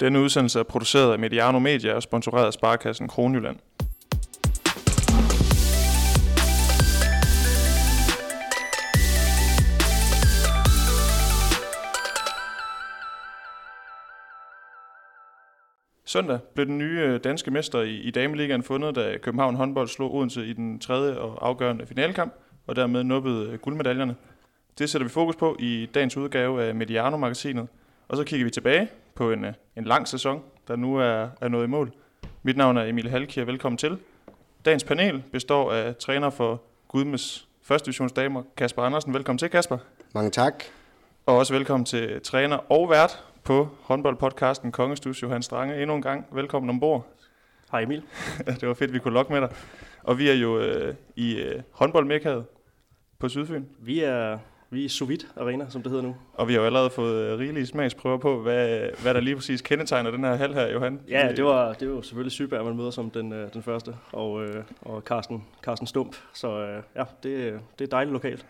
Denne udsendelse er produceret af Mediano Media og sponsoreret af Sparkassen Kronjylland. Søndag blev den nye øh, danske mester i, i Dameligaen fundet, da København håndbold slog Odense i den tredje og afgørende finalekamp, og dermed nubbede øh, guldmedaljerne. Det sætter vi fokus på i dagens udgave af Mediano-magasinet, og så kigger vi tilbage på en, øh, en lang sæson, der nu er, er nået i mål. Mit navn er Emil Halkier, velkommen til. Dagens panel består af træner for Gudmes første divisionsdamer, Kasper Andersen. Velkommen til, Kasper. Mange tak. Og også velkommen til træner og vært på håndboldpodcasten Kongestus, Johan Strange. Endnu en gang, velkommen ombord. Hej Emil. det var fedt, vi kunne lokke med dig. Og vi er jo øh, i øh, håndboldmekkaet på Sydfyn. Vi er, vi er Sovit Arena, som det hedder nu. Og vi har jo allerede fået øh, rigelige smagsprøver på, hvad, hvad der lige præcis kendetegner den her hal her, Johan. Ja, det var, det var jo selvfølgelig Syberg, man møder som den, øh, den første, og, øh, og Carsten, Carsten Stump. Så ja, det, det er dejligt lokalt.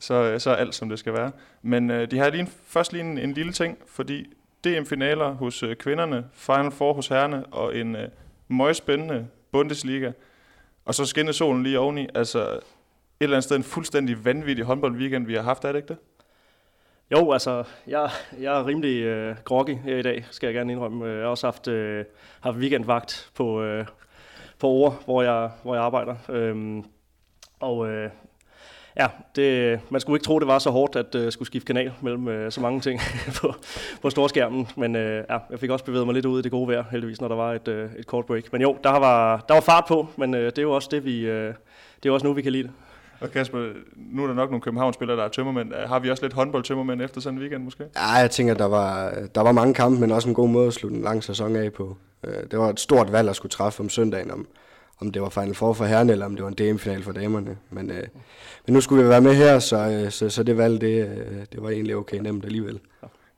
Så, så er alt, som det skal være. Men de har lige først lige en, en lille ting, fordi DM-finaler hos kvinderne, Final Four hos herrene, og en øh, meget spændende Bundesliga. Og så skinnede solen lige oveni. Altså eller andet sted en fuldstændig vanvittig håndboldweekend, vi har haft, er det ikke det? Jo, altså, jeg, jeg er rimelig øh, groggy her i dag, skal jeg gerne indrømme. Øh, jeg har også haft, øh, haft weekendvagt på, øh, på Ore, hvor jeg, hvor jeg arbejder. Øhm, og øh, Ja, det, man skulle ikke tro, det var så hårdt at øh, skulle skifte kanal mellem øh, så mange ting på, på storskærmen. Men øh, ja, jeg fik også bevæget mig lidt ud i det gode vejr, heldigvis, når der var et, øh, et kort break. Men jo, der var, der var fart på, men øh, det er jo også det, vi, Øh, det er også nu, vi kan lide det. Og Kasper, nu er der nok nogle København-spillere, der er tømmermænd. Har vi også lidt håndboldtømmermænd efter sådan en weekend måske? Ja, jeg tænker, der var, der var mange kampe, men også en god måde at slutte en lang sæson af på. Det var et stort valg at skulle træffe om søndagen, om, om det var Final Four for herrene, eller om det var en DM-final for damerne. Men, øh, men nu skulle vi være med her, så, øh, så, så det valg, det, øh, det var egentlig okay nemt alligevel.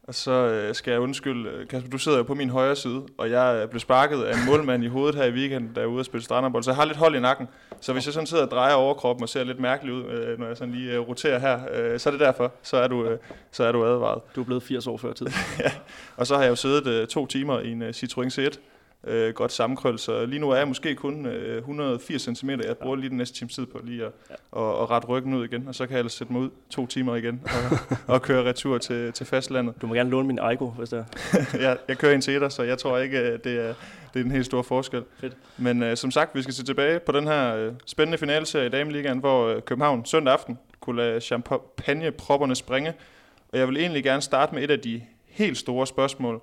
Og så øh, skal jeg undskylde, Kasper, du sidder jo på min højre side, og jeg blev sparket af en målmand i hovedet her i weekenden, der er ude at spille stranderbold, så jeg har lidt hold i nakken. Så hvis jeg sådan sidder og drejer overkroppen og ser lidt mærkelig ud, øh, når jeg sådan lige øh, roterer her, øh, så er det derfor, så er du, øh, så er du advaret. Du er blevet 80 år før tid. ja, og så har jeg jo siddet øh, to timer i en uh, Citroën C1, øh, godt sammenkrøl, så lige nu er jeg måske kun øh, 180 cm. Jeg bruger lige den næste times tid på lige at ja. og, og rette ryggen ud igen, og så kan jeg ellers sætte mig ud to timer igen og, og køre retur til, til fastlandet. Du må gerne låne min Aigo, hvis det er. jeg, jeg kører en til så jeg tror ikke, det er, det er en helt stor forskel. Fedt. Men øh, som sagt, vi skal se tilbage på den her øh, spændende finalserie i Dameligaen, hvor øh, København søndag aften kunne lade champagnepropperne springe. Og jeg vil egentlig gerne starte med et af de helt store spørgsmål,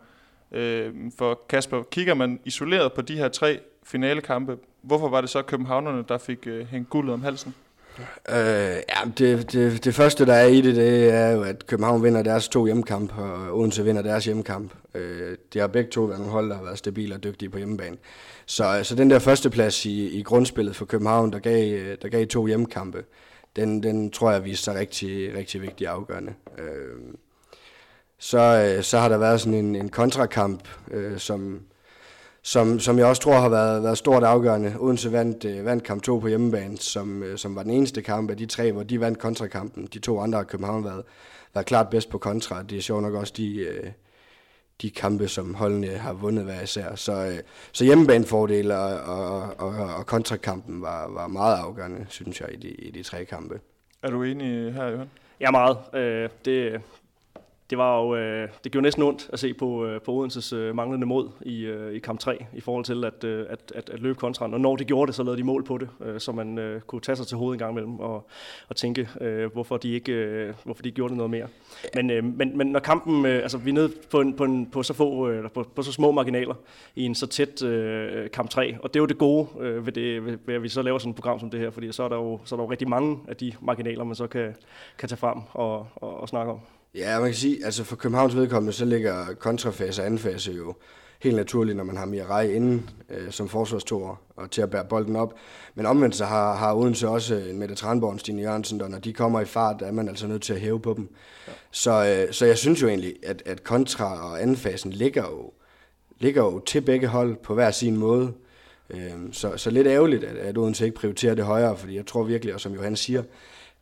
Øh, for Kasper, kigger man isoleret på de her tre finalekampe, hvorfor var det så københavnerne, der fik øh, hængt guldet om halsen? Øh, ja, det, det, det første, der er i det, det er jo, at København vinder deres to hjemmekamp, og Odense vinder deres hjemmekamp. Øh, de har begge to været nogle hold, der har været stabile og dygtige på hjemmebane. Så, så den der førsteplads i, i grundspillet for København, der gav, øh, der gav to hjemmekampe, den, den tror jeg viste sig rigtig, rigtig vigtig afgørende. Øh, så, øh, så har der været sådan en, en kontrakamp, øh, som, som, som jeg også tror har været, været stort afgørende. Odense vandt, øh, vandt kamp 2 på hjemmebane, som, øh, som var den eneste kamp af de tre, hvor de vandt kontrakampen. De to andre har København været, været klart bedst på kontra. Det er sjovt nok også de, øh, de kampe, som holdene har vundet hver især. Så, øh, så hjemmebanefordel og, og, og, og kontrakampen var, var meget afgørende, synes jeg, i de, i de tre kampe. Er du enig her, Johan? Ja, meget. Øh, det, det var jo, øh, det gjorde næsten ondt at se på, øh, på Odenses øh, manglende mod i, øh, i kamp 3, i forhold til at, øh, at, at, at løbe kontra. Og når de gjorde det, så lavede de mål på det, øh, så man øh, kunne tage sig til hovedet en gang imellem og, og tænke, øh, hvorfor, de ikke, øh, hvorfor de ikke gjorde det noget mere. Men, øh, men, men når kampen, øh, altså vi er nede på, en, på, en, på, så få, øh, på, på så små marginaler i en så tæt øh, kamp 3, og det er jo det gode øh, ved, det, ved, ved, at vi så laver sådan et program som det her, fordi så er der jo, så er der jo rigtig mange af de marginaler, man så kan, kan tage frem og, og, og snakke om. Ja, man kan sige, altså for Københavns vedkommende, så ligger kontrafase og andenfase jo helt naturligt, når man har Mirai inden øh, som forsvarstor og til at bære bolden op. Men omvendt så har, har Odense også øh, en Mette Tranborg og Stine Jørgensen, og når de kommer i fart, er man altså nødt til at hæve på dem. Ja. Så, øh, så jeg synes jo egentlig, at, at kontra og andenfasen ligger jo, ligger jo til begge hold på hver sin måde. Øh, så, så lidt ærgerligt, at, at Odense ikke prioriterer det højere, fordi jeg tror virkelig, og som Johan siger,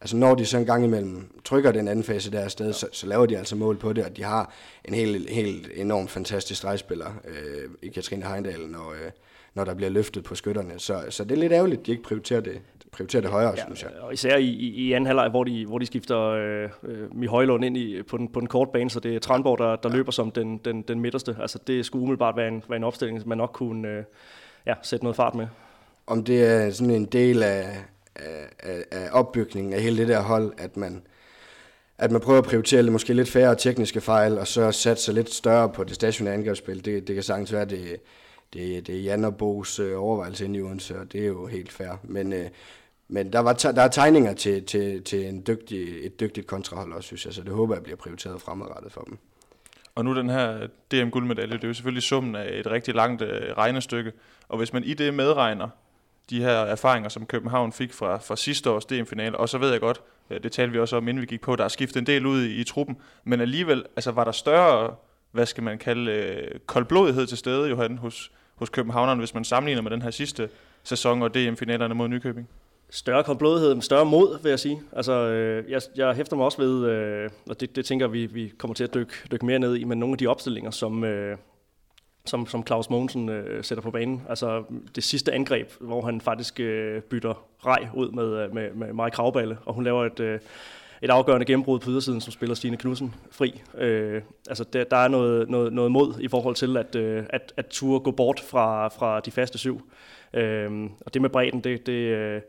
altså når de så en gang imellem trykker den anden fase der afsted, så, så laver de altså mål på det, og de har en helt, helt enormt fantastisk stregspiller øh, i Katrine Heindal, når, øh, når der bliver løftet på skytterne. Så, så det er lidt ærgerligt, at de ikke prioriterer det, prioriterer det højere, ja, synes jeg. Og især i, i, i anden halvleg, hvor de, hvor de skifter øh, øh Mihøjlund ind i, på, den, på den korte bane, så det er Tranborg, der, der ja. løber som den, den, den midterste. Altså det skulle umiddelbart være en, være en opstilling, man nok kunne øh, ja, sætte noget fart med. Om det er sådan en del af, af, af opbygningen af hele det der hold, at man, at man prøver at prioritere måske lidt færre tekniske fejl, og så satse lidt større på det stationære angrebsspil. Det, det kan sagtens være, det, det, det er Jan og Bo's øh, overvejelse inde i Odense, og det er jo helt fair. Men, øh, men der, var der er tegninger til, til, til en dygtig, et dygtigt kontrahold også, synes jeg, så det håber jeg bliver prioriteret fremadrettet for dem. Og nu den her DM-guldmedalje, det er jo selvfølgelig summen af et rigtig langt øh, regnestykke, og hvis man i det medregner de her erfaringer, som København fik fra, fra sidste års DM-finale, og så ved jeg godt, øh, det talte vi også om, inden vi gik på, der er skiftet en del ud i, i truppen, men alligevel, altså var der større, hvad skal man kalde, øh, koldblodighed til stede, Johan, hos, hos københavnerne, hvis man sammenligner med den her sidste sæson og DM-finalerne mod Nykøbing? Større koldblodighed, større mod, vil jeg sige. Altså, øh, jeg, jeg hæfter mig også ved, øh, og det, det tænker vi, vi kommer til at dykke, dykke mere ned i, men nogle af de opstillinger, som, øh, som, som Claus Mogensen øh, sætter på banen. Altså det sidste angreb, hvor han faktisk øh, bytter rej ud med, øh, med, med Maja Kravballe, og hun laver et, øh, et afgørende gennembrud på ydersiden, som spiller Stine Knudsen fri. Øh, altså der, der er noget, noget, noget mod i forhold til at, øh, at, at ture gå bort fra, fra de faste syv. Øh, og det med bredden, det, det, øh,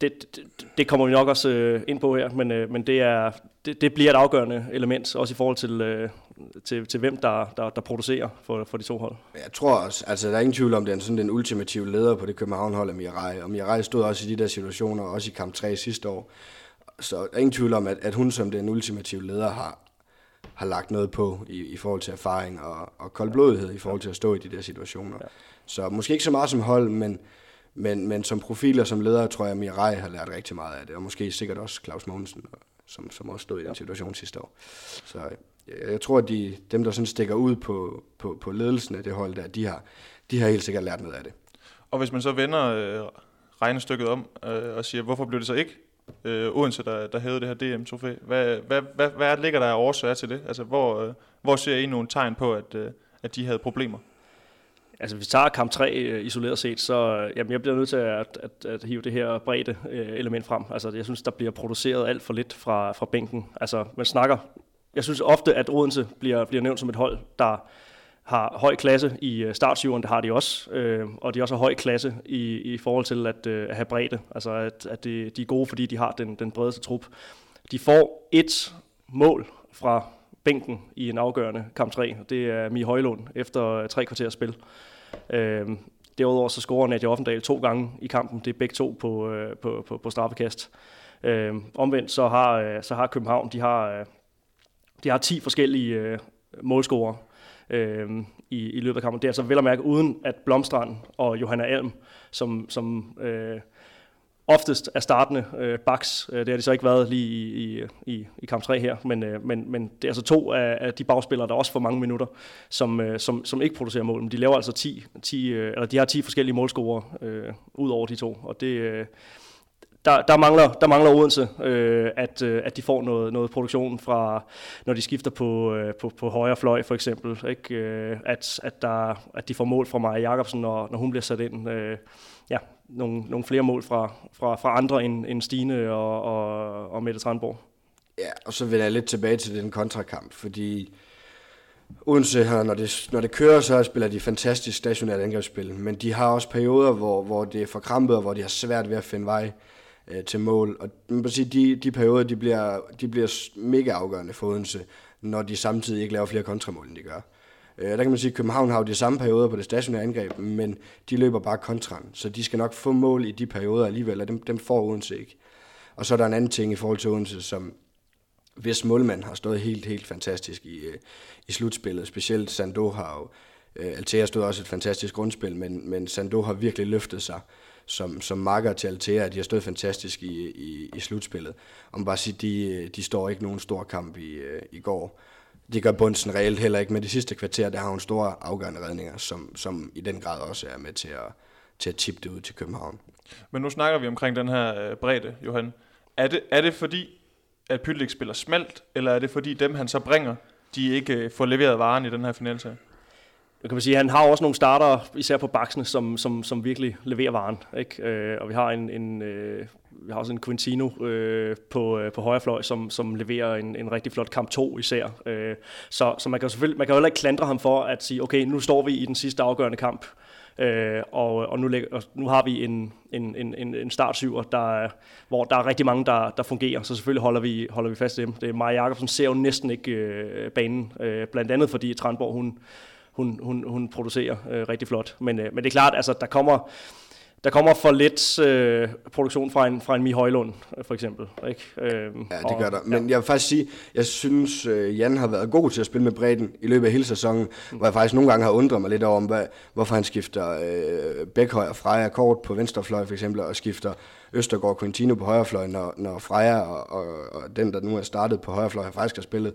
det, det, det kommer vi nok også øh, ind på her, men, øh, men det, er, det, det bliver et afgørende element, også i forhold til, øh, til, til hvem der, der, der producerer for, for de to hold. Jeg tror også, altså der er ingen tvivl om, det er sådan den ultimative leder på det København-hold af Mirai, og Mirai stod også i de der situationer, også i kamp 3 sidste år. Så der er ingen tvivl om, at, at hun som den ultimative leder har, har lagt noget på i, i forhold til erfaring og, og koldblodighed i forhold til at stå i de der situationer. Ja. Så måske ikke så meget som hold, men, men, men som profil og som leder, tror jeg, at Mirai har lært rigtig meget af det, og måske sikkert også Claus Mogensen, som, som også stod i den situation sidste år. Så jeg tror, at de, dem, der sådan stikker ud på, på, på ledelsen af det hold der, de har, de har helt sikkert lært noget af det. Og hvis man så vender øh, regnestykket om øh, og siger, hvorfor blev det så ikke øh, Odense, der, der hævede det her DM-trofæ? Hvad, hvad, hvad, hvad ligger der af årsager til det? Altså, hvor, øh, hvor ser I nogle tegn på, at, øh, at de havde problemer? Altså, hvis vi tager kamp 3 øh, isoleret set, så øh, jamen, jeg bliver nødt til at, at, at hive det her bredde øh, element frem. Altså, jeg synes, der bliver produceret alt for lidt fra, fra bænken. Altså, man snakker jeg synes ofte, at Odense bliver, bliver nævnt som et hold, der har høj klasse i øh, det har de også, øh, og de også har høj klasse i, i forhold til at, øh, at have bredde, altså at, at de, de er gode, fordi de har den, den bredeste trup. De får et mål fra bænken i en afgørende kamp 3, og det er Mie Højlund efter øh, tre kvarters spil. Øh, derudover så scorer Nadia Offendal to gange i kampen, det er begge to på, øh, på, på, på straffekast. Øh, omvendt så har, øh, så har København, de har, øh, de har 10 forskellige øh, målscorer øh, i, i løbet af kampen. Det er altså vel at mærke uden at Blomstrand og Johanna Alm, som, som øh, oftest er startende øh, backs. Øh, det har de så ikke været lige i, i, i, i kamp 3 her, men, øh, men, men det er altså to af, af de bagspillere, der også får mange minutter, som, øh, som, som ikke producerer mål. Men de laver altså 10, 10 øh, eller de har 10 forskellige målscorer øh, ud over de to, og det, øh, der, der, mangler, der mangler Odense, øh, at, øh, at de får noget, noget produktion fra, når de skifter på, øh, på, på højre fløj for eksempel. Ikke? Øh, at, at, der, at de får mål fra Maja Jacobsen, når, når hun bliver sat ind. Øh, ja, nogle, nogle flere mål fra, fra, fra andre end, end Stine og, og, og Mette Tranborg. Ja, og så vil jeg lidt tilbage til den kontrakamp, fordi Odense her, når det, når det kører, så spiller de fantastisk stationært angrebsspil, men de har også perioder, hvor, hvor det er forkrampet, og hvor de har svært ved at finde vej øh, til mål. Og man kan sige, de, de perioder, de bliver, de bliver mega afgørende for Odense, når de samtidig ikke laver flere kontramål, end de gør. Øh, der kan man sige, at København har jo de samme perioder på det stationære angreb, men de løber bare kontran, så de skal nok få mål i de perioder alligevel, og dem, dem får Odense ikke. Og så er der en anden ting i forhold til Odense, som hvis målmand har stået helt, helt fantastisk i, øh, i slutspillet, specielt Sando har jo, øh, Altea stod også et fantastisk grundspil, men, men Sando har virkelig løftet sig som, som makker til Altea, de har stået fantastisk i, i, i slutspillet. Om bare sige, de, øh, de står ikke nogen stor kamp i, i går. Det gør Bunsen reelt heller ikke, men det sidste kvarter, der har hun store afgørende redninger, som, som i den grad også er med til at, til at tippe det ud til København. Men nu snakker vi omkring den her øh, bredde, Johan. Er det, er det fordi, at Pytlik spiller smalt, eller er det fordi dem, han så bringer, de ikke øh, får leveret varen i den her finalserie? Jeg kan man sige, han har også nogle starter, især på baksene, som, som, som virkelig leverer varen. Ikke? Øh, og vi har en, en øh, vi har også en Quintino øh, på, øh, på højre fløj, som, som leverer en, en rigtig flot kamp 2 især. Øh, så så man, kan selvfølgelig, man kan heller ikke klandre ham for at sige, okay, nu står vi i den sidste afgørende kamp, øh, og, og, nu, lægger, og nu har vi en, en, en, en startsyver, der, hvor der er rigtig mange, der, der fungerer, så selvfølgelig holder vi, holder vi fast i dem. Det er Maja Jacobsen ser jo næsten ikke øh, banen, øh, blandt andet fordi Tranborg, hun, hun, hun, hun producerer øh, rigtig flot. Men, øh, men det er klart, altså der kommer der kommer for lidt øh, produktion fra en, fra en Mi Højlund, øh, for eksempel. Ikke? Øh, ja, det gør der. Men ja. jeg vil faktisk sige, jeg synes, øh, Jan har været god til at spille med bredden i løbet af hele sæsonen, mm. hvor jeg faktisk nogle gange har undret mig lidt over, hvad, hvorfor han skifter øh, Bækhøj og Freja kort på venstrefløj, for eksempel, og skifter Østergaard Quintino på højrefløj, når, når Freja og, og, og den, der nu er startet på højrefløj, har faktisk har spillet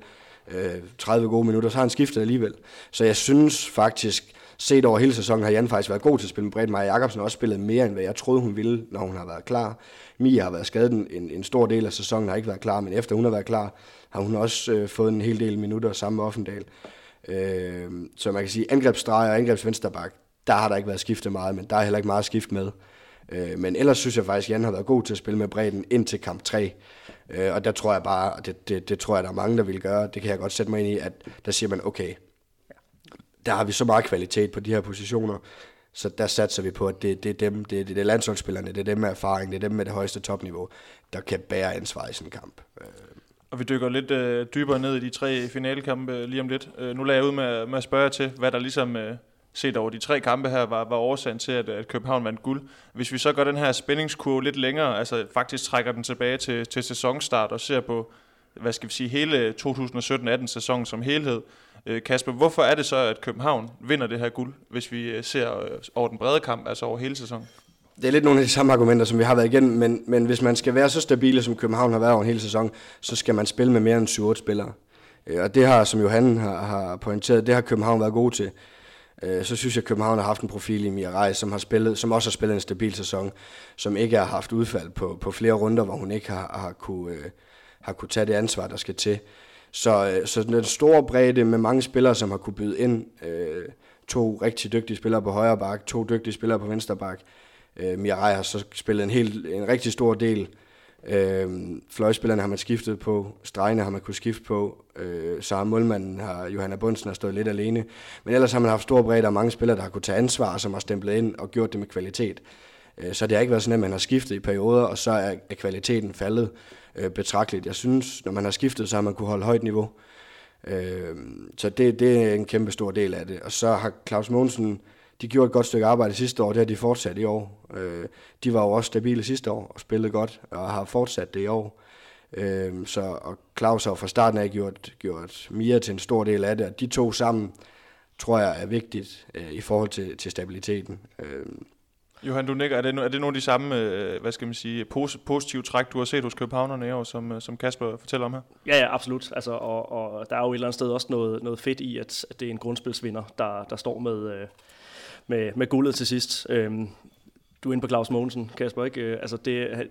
øh, 30 gode minutter, så har han skiftet alligevel. Så jeg synes faktisk, set over hele sæsonen har Jan faktisk været god til at spille med bredt. Maja Jacobsen har også spillet mere, end hvad jeg troede, hun ville, når hun har været klar. Mia har været skadet en, en stor del af sæsonen, har ikke været klar, men efter hun har været klar, har hun også øh, fået en hel del minutter sammen med Offendal. Øh, så man kan sige, angrebsstreger og angrebsvensterbak, der har der ikke været skiftet meget, men der er heller ikke meget skift med. Øh, men ellers synes jeg faktisk, at Jan har været god til at spille med bredden ind til kamp 3. Øh, og der tror jeg bare, og det, det, det tror jeg, der er mange, der vil gøre, det kan jeg godt sætte mig ind i, at der siger man, okay, der har vi så meget kvalitet på de her positioner, så der satser vi på, at det, det er dem, det, det, det er landsholdsspillerne, det er dem med erfaring, det er dem med det højeste topniveau, der kan bære ansvar i sådan en kamp. Øh. Og vi dykker lidt øh, dybere ned i de tre finalekampe øh, lige om lidt. Øh, nu lader jeg ud med, med at spørge jer til, hvad der ligesom øh, set over de tre kampe her var, var årsagen til, at, at København vandt guld. Hvis vi så gør den her spændingskurve lidt længere, altså faktisk trækker den tilbage til, til sæsonstart og ser på, hvad skal vi sige, hele 2017-18 sæson som helhed, øh, Kasper, hvorfor er det så, at København vinder det her guld, hvis vi øh, ser øh, over den brede kamp, altså over hele sæsonen? Det er lidt nogle af de samme argumenter, som vi har været igennem, men, men hvis man skal være så stabile, som København har været over en hel sæson, så skal man spille med mere end 7-8 spillere. Og det har, som Johan har, har pointeret, det har København været god til. Øh, så synes jeg, at København har haft en profil i Mia Reis, som, har spillet, som også har spillet en stabil sæson, som ikke har haft udfald på, på flere runder, hvor hun ikke har, har, kunne, øh, har kunne tage det ansvar, der skal til. Så, øh, så den store bredde med mange spillere, som har kunne byde ind. Øh, to rigtig dygtige spillere på højre bak, to dygtige spillere på venstre bak. Øh, Mirai har så spillet en, helt, en rigtig stor del. Øh, fløjspillerne har man skiftet på, stregene har man kunne skifte på, øh, så har målmanden, har, Johanna Bundsen, har stået lidt alene. Men ellers har man haft stor bredde og mange spillere, der har kunne tage ansvar, som har stemplet ind og gjort det med kvalitet. Øh, så det har ikke været sådan, at man har skiftet i perioder, og så er, er kvaliteten faldet øh, betragteligt. Jeg synes, når man har skiftet, så har man kunne holde højt niveau. Øh, så det, det er en kæmpe stor del af det. Og så har Claus Mogensen, de gjorde et godt stykke arbejde sidste år, det har de fortsat i år. Øh, de var jo også stabile sidste år og spillede godt, og har fortsat det i år. Øh, så, og Claus har fra starten af gjort, gjort Mia til en stor del af det, og de to sammen tror jeg er vigtigt øh, i forhold til, til stabiliteten. Øh, Johan, du nikker. Er det, er det nogle af de samme, øh, hvad skal man sige, positive træk, du har set hos københavnerne i år, som, øh, som Kasper fortæller om her? Ja, ja, absolut. Altså, og, og der er jo et eller andet sted også noget, noget fedt i, at, at det er en grundspilsvinder, der, der står med, øh, med, med guldet til sidst. Øhm, du er inde på Claus Mogensen, Kasper, ikke? Øh, altså, det,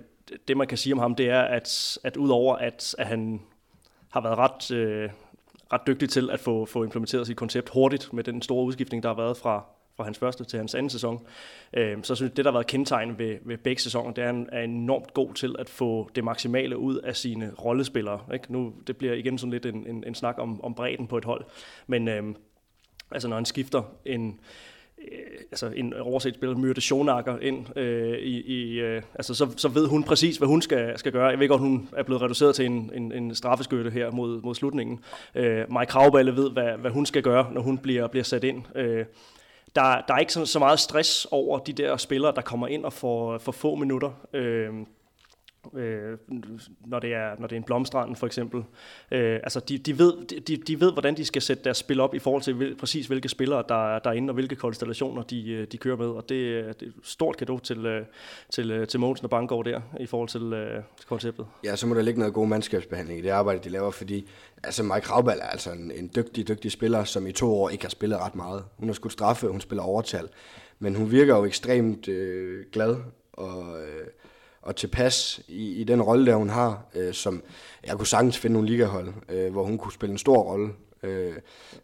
det, man kan sige om ham, det er, at, at udover at, at han har været ret, øh, ret dygtig til at få, få implementeret sit koncept hurtigt med den store udskiftning, der har været fra, fra hans første til hans anden sæson. Øh, så synes jeg, det, der har været kendetegn ved, ved begge sæsoner, det er, at han er enormt god til at få det maksimale ud af sine rollespillere. Ikke? Nu, det bliver igen sådan lidt en, en, en snak om, om bredden på et hold. Men øh, altså, når han skifter en, Øh, altså en overset spiller, Myrte Schonacker ind øh, i, i øh, altså så, så ved hun præcis, hvad hun skal, skal gøre. Jeg ved godt, hun er blevet reduceret til en, en, en straffeskytte her mod, mod slutningen. Øh, Mike Kravballe ved, hvad, hvad hun skal gøre, når hun bliver, bliver sat ind. Øh, der, der er ikke så, så meget stress over de der spillere, der kommer ind og får, får få minutter. Øh, øh, når, det er, når det er en blomstrand for eksempel. Øh, altså de, de, ved, de, de ved, hvordan de skal sætte deres spil op i forhold til hvil, præcis hvilke spillere, der, der er inde, og hvilke konstellationer de, øh, de kører med. Og det, øh, det er et stort kado til, øh, til, til Mogensen og Banggaard der, i forhold til, til konceptet. Ja, så må der ligge noget god mandskabsbehandling i det arbejde, de laver, fordi altså Mike Raubal er altså en, en dygtig, dygtig spiller, som i to år ikke har spillet ret meget. Hun har skudt straffe, hun spiller overtal, men hun virker jo ekstremt øh, glad og... Øh, og tilpas i, i den rolle, der hun har, øh, som jeg kunne sagtens finde nogle ligahold, øh, hvor hun kunne spille en stor rolle. Øh,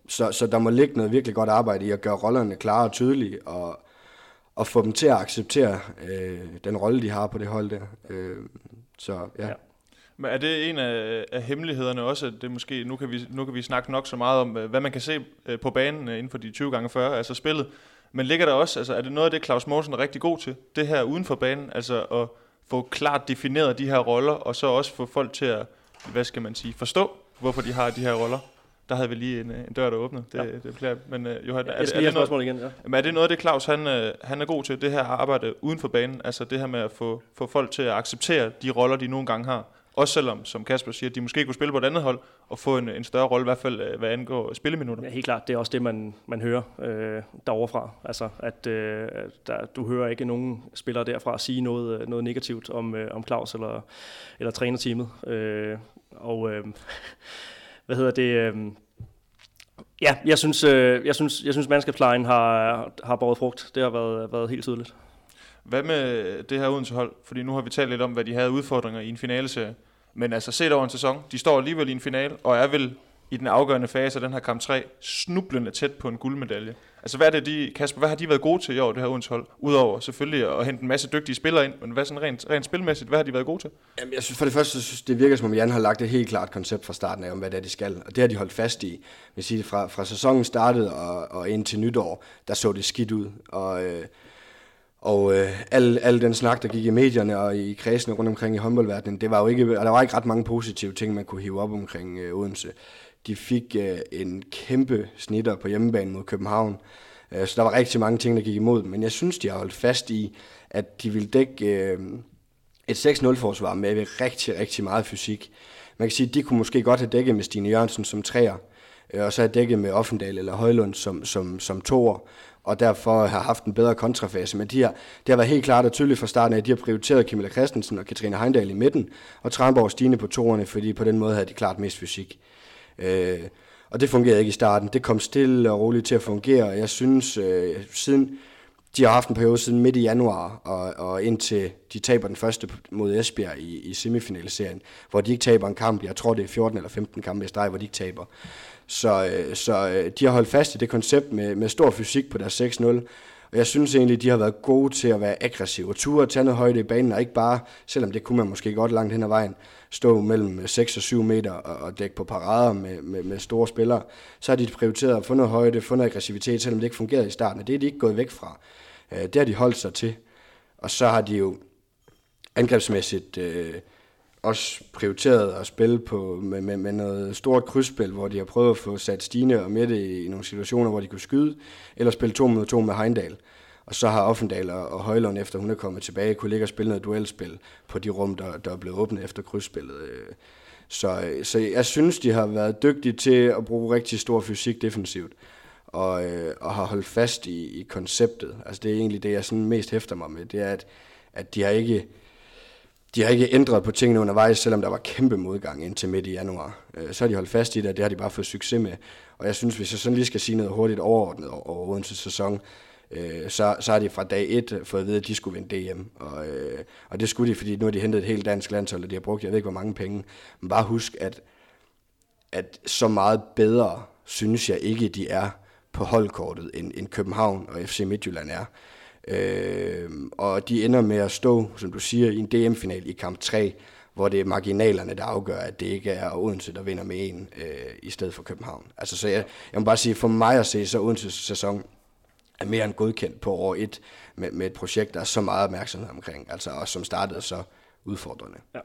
så, så der må ligge noget virkelig godt arbejde i at gøre rollerne klare og tydelige, og, og få dem til at acceptere øh, den rolle, de har på det hold der. Øh, så ja. ja. Men er det en af, af hemmelighederne også, at det måske, nu kan, vi, nu kan vi snakke nok så meget om, øh, hvad man kan se øh, på banen øh, inden for de 20 gange 40, altså spillet, men ligger der også, altså er det noget af det, Claus Morsen er rigtig god til, det her uden for banen, altså at få klart defineret de her roller, og så også få folk til at, hvad skal man sige, forstå, hvorfor de har de her roller? Der havde vi lige en, en dør, der åbnede. Det, ja. det beklager Men uh, Johan, er, er, er, det noget, igen, ja. men er det noget af det, Claus han, uh, han er god til, det her arbejde uden for banen? Altså det her med at få, få folk til at acceptere de roller, de nogle gange har? Også selvom, som Kasper siger, de måske kunne spille på et andet hold, og få en, en større rolle, i hvert fald øh, hvad angår spilleminutter. Ja, helt klart. Det er også det, man, man hører øh, derovre fra. Altså, at øh, der, du hører ikke nogen spillere derfra sige noget, øh, noget negativt om, øh, om Claus eller, eller trænerteamet. Øh, og øh, hvad hedder det... Øh, Ja, jeg synes, øh, jeg synes, jeg synes mandskabsplejen har, har båret frugt. Det har været, været helt tydeligt. Hvad med det her Odense hold? Fordi nu har vi talt lidt om, hvad de havde udfordringer i en finaleserie. Men altså set over en sæson, de står alligevel i en finale, og er vel i den afgørende fase af den her kamp 3, snublende tæt på en guldmedalje. Altså hvad er det, de, Kasper, hvad har de været gode til i år, det her Odense hold? Udover selvfølgelig at hente en masse dygtige spillere ind, men hvad sådan rent, rent spilmæssigt, hvad har de været gode til? Jamen, jeg synes for det første, synes, det virker som om Jan har lagt et helt klart koncept fra starten af, om hvad det er, de skal. Og det har de holdt fast i. Jeg sige, fra, fra sæsonen startede og, og ind til nytår, der så det skidt ud. Og øh, og øh, al, al den snak, der gik i medierne og i kredsene rundt omkring i håndboldverdenen, det var jo ikke, der var ikke ret mange positive ting, man kunne hive op omkring øh, Odense. De fik øh, en kæmpe snitter på hjemmebane mod København, øh, så der var rigtig mange ting, der gik imod dem. Men jeg synes, de har holdt fast i, at de ville dække øh, et 6-0-forsvar med rigtig, rigtig meget fysik. Man kan sige, at de kunne måske godt have dækket med Stine Jørgensen som træer, Øh, og så have dækket med Offendal eller Højlund som, som, som toer, og derfor har haft en bedre kontrafase. Men de har, det har været helt klart og tydeligt fra starten af, at de har prioriteret Camilla Christensen og Katrine Heindal i midten, og Tranborg Stine på toerne, fordi på den måde havde de klart mest fysik. Øh, og det fungerede ikke i starten. Det kom stille og roligt til at fungere, og jeg synes, øh, siden de har haft en periode siden midt i januar, og, og indtil de taber den første mod Esbjerg i, i semifinaliserien, hvor de ikke taber en kamp. Jeg tror, det er 14 eller 15 kampe i streg, hvor de ikke taber. Så, øh, så øh, de har holdt fast i det koncept med, med stor fysik på deres 6-0. Og jeg synes egentlig, de har været gode til at være aggressive og ture og tage noget højde i banen, og ikke bare, selvom det kunne man måske godt langt hen ad vejen, stå mellem 6 og 7 meter og, og dække på parader med, med, med store spillere. Så har de prioriteret at få noget højde, få noget aggressivitet, selvom det ikke fungerede i starten. Og det er de ikke gået væk fra. Øh, det har de holdt sig til. Og så har de jo angrebsmæssigt øh, også prioriteret at spille på, med, med, med noget stort krydsspil, hvor de har prøvet at få sat Stine og Mette i nogle situationer, hvor de kunne skyde, eller spille to mod to med Heindal. Og så har Offendal og Højlund, efter hun er kommet tilbage, kunne ligge og spille noget duelspil på de rum, der, der er blevet åbnet efter krydsspillet. Øh. Så, så jeg synes, de har været dygtige til at bruge rigtig stor fysik defensivt, og, øh, og har holdt fast i, i konceptet. Altså det er egentlig det, jeg sådan mest hæfter mig med, det er, at, at de har ikke de har ikke ændret på tingene undervejs, selvom der var kæmpe modgang indtil midt i januar. Øh, så har de holdt fast i det, og det har de bare fået succes med. Og jeg synes, hvis jeg sådan lige skal sige noget hurtigt overordnet over Odense sæson, øh, så, så har de fra dag 1 øh, fået at vide, at de skulle vinde DM. Og, øh, og det skulle de, fordi nu har de hentet et helt dansk landshold, og de har brugt, jeg ved ikke hvor mange penge. Men bare husk, at, at så meget bedre synes jeg ikke, de er på holdkortet, end, end København og FC Midtjylland er. Øh, og de ender med at stå, som du siger, i en DM-final i kamp 3, hvor det er marginalerne, der afgør, at det ikke er Odense, der vinder med en øh, i stedet for København. Altså, så jeg, jeg må bare sige, for mig at se, så Odenses sæson er mere end godkendt på år 1 med, med et projekt, der er så meget opmærksomhed omkring, altså også som startede så udfordrende. Ja.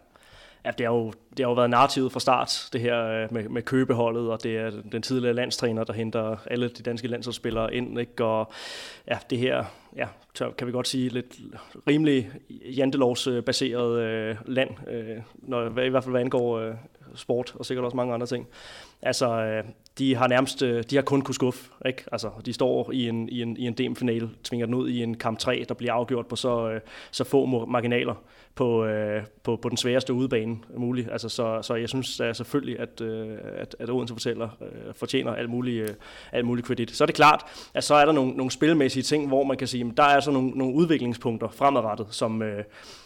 Ja, det har, jo, det har jo været narrativet fra start, det her øh, med, med købeholdet, og det er den tidligere landstræner, der henter alle de danske landsholdsspillere ind, ikke? og ja, det her, ja, tør, kan vi godt sige, lidt rimelig jantelovsbaseret øh, land, øh, når, i hvert fald hvad angår øh, sport, og sikkert også mange andre ting. Altså, øh, de har nærmest, øh, de har kun kunne skuffe, ikke? Altså, de står i en, i en, i en DM-finale, tvinger den ud i en kamp 3, der bliver afgjort på så, øh, så få marginaler på, på, på den sværeste udebane muligt. Altså, så, så jeg synes er selvfølgelig, at, at, at Odense fortæller, fortjener alt muligt, alt muligt kredit. Så er det klart, at så er der nogle, nogle spilmæssige ting, hvor man kan sige, at der er så nogle, nogle udviklingspunkter fremadrettet, som,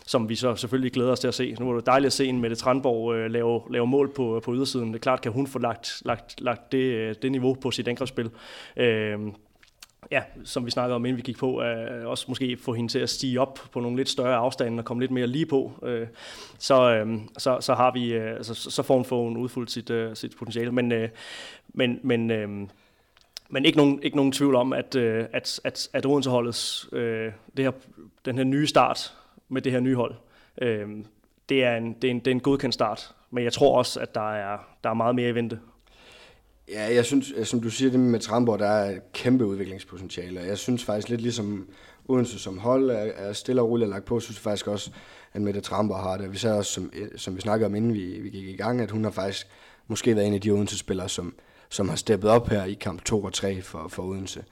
som vi så selvfølgelig glæder os til at se. Nu var det dejligt at se en Mette Tranborg lave, lave mål på, på ydersiden. Det er klart, kan hun få lagt, lagt, lagt det, øh, det niveau på sit angrebsspil. Øh, ja, som vi snakkede om, inden vi gik på, øh, også måske få hende til at stige op på nogle lidt større afstande og komme lidt mere lige på, øh, så, øh, så, så, har vi, øh, altså, så får hun, får hun udfuldt sit, øh, sit potentiale. Men, øh, men, men, øh, men ikke nogen, ikke nogen tvivl om, at, øh, at, at, at Odense-holdets, øh, det her, den her nye start med det her nye hold, øh, det, er en, det, er en, det er en godkendt start. Men jeg tror også, at der er, der er meget mere i vente. Ja, jeg synes, som du siger, det med Tramborg, der er et kæmpe udviklingspotentiale. Jeg synes faktisk lidt ligesom Odense som hold er, stille og roligt lagt på, synes jeg faktisk også, at Mette Tramborg har det. Vi sagde også, som, øh, som vi snakkede om, inden vi, vi gik i gang, at hun har faktisk måske været en af de Odense-spillere, som, som har steppet op her i kamp 2 og 3 for, for Odense.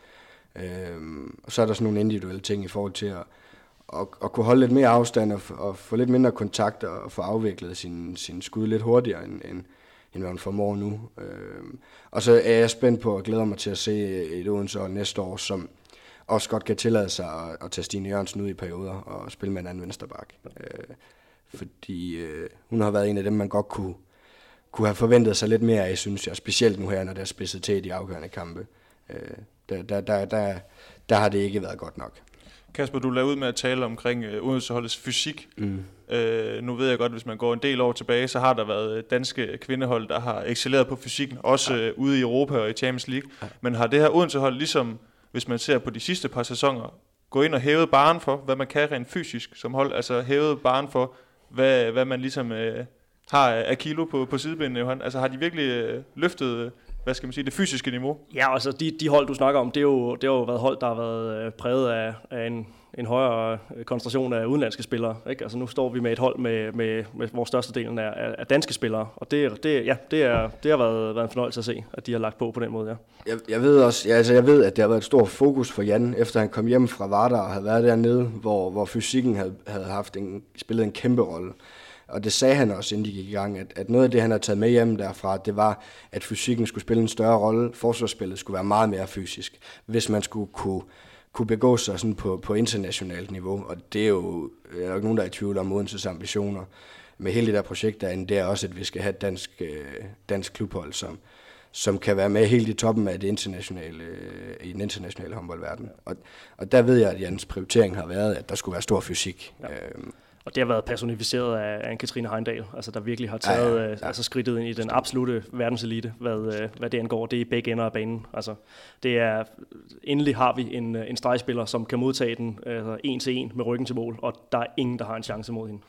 Øhm, og så er der sådan nogle individuelle ting i forhold til at, at, at kunne holde lidt mere afstand og, og få lidt mindre kontakt og få afviklet sin, sin skud lidt hurtigere, end, end, end hvad hun formår nu. Øh, og så er jeg spændt på og glæder mig til at se et Odense næste år, som også godt kan tillade sig at, at tage Stine Jørgensen ud i perioder og spille med en anden vensterbak. Øh, fordi øh, hun har været en af dem, man godt kunne, kunne have forventet sig lidt mere af, synes jeg. Specielt nu her, når der er spidset til i de afgørende kampe. Øh, der, der, der, der, der har det ikke været godt nok. Kasper, du lavede ud med at tale omkring øh, Odenseholdets fysik. Mm. Øh, nu ved jeg godt, hvis man går en del år tilbage, så har der været danske kvindehold, der har excelleret på fysikken, også ja. øh, ude i Europa og i Champions League. Ja. Men har det her Odensehold, ligesom hvis man ser på de sidste par sæsoner, gå ind og hævet baren for, hvad man kan rent fysisk som hold? Altså hævet baren for, hvad, hvad man ligesom øh, har af kilo på, på sidebenene? Altså har de virkelig øh, løftet øh, hvad skal man sige, det fysiske niveau? Ja, altså de, de hold, du snakker om, det, er jo, det har jo været hold, der har været øh, præget af, af en, en højere øh, koncentration af udenlandske spillere. Ikke? Altså nu står vi med et hold med, med, med hvor størstedelen er, af danske spillere, og det, det, ja, det, er, det har været, været en fornøjelse at se, at de har lagt på på den måde. Ja. Jeg, jeg ved også, ja, altså jeg ved, at det har været et stort fokus for Jan, efter han kom hjem fra Vardar og havde været dernede, hvor, hvor fysikken havde, havde haft en, spillet en kæmpe rolle. Og det sagde han også, inden de gik i gang, at, at noget af det, han har taget med hjem derfra, det var, at fysikken skulle spille en større rolle. Forsvarsspillet skulle være meget mere fysisk, hvis man skulle kunne, kunne begå sig sådan på, på internationalt niveau. Og det er jo er jo ikke nogen, der er i tvivl om Odenses ambitioner med hele det der projekt derinde. Det er også, at vi skal have et dansk, øh, dansk klubhold, som, som kan være med helt i toppen af det internationale, øh, i den internationale håndboldverden. Og, og der ved jeg, at Jens prioritering har været, at der skulle være stor fysik. Ja. Øhm, og det har været personificeret af Anne-Katrine Heindal, altså der virkelig har taget ja, ja, ja. Øh, altså skridtet ind i den absolute verdenselite, hvad, øh, hvad det angår. Det er i begge ender af banen. Altså, det er, endelig har vi en, en stregspiller, som kan modtage den altså, en til en med ryggen til mål, og der er ingen, der har en chance mod hende.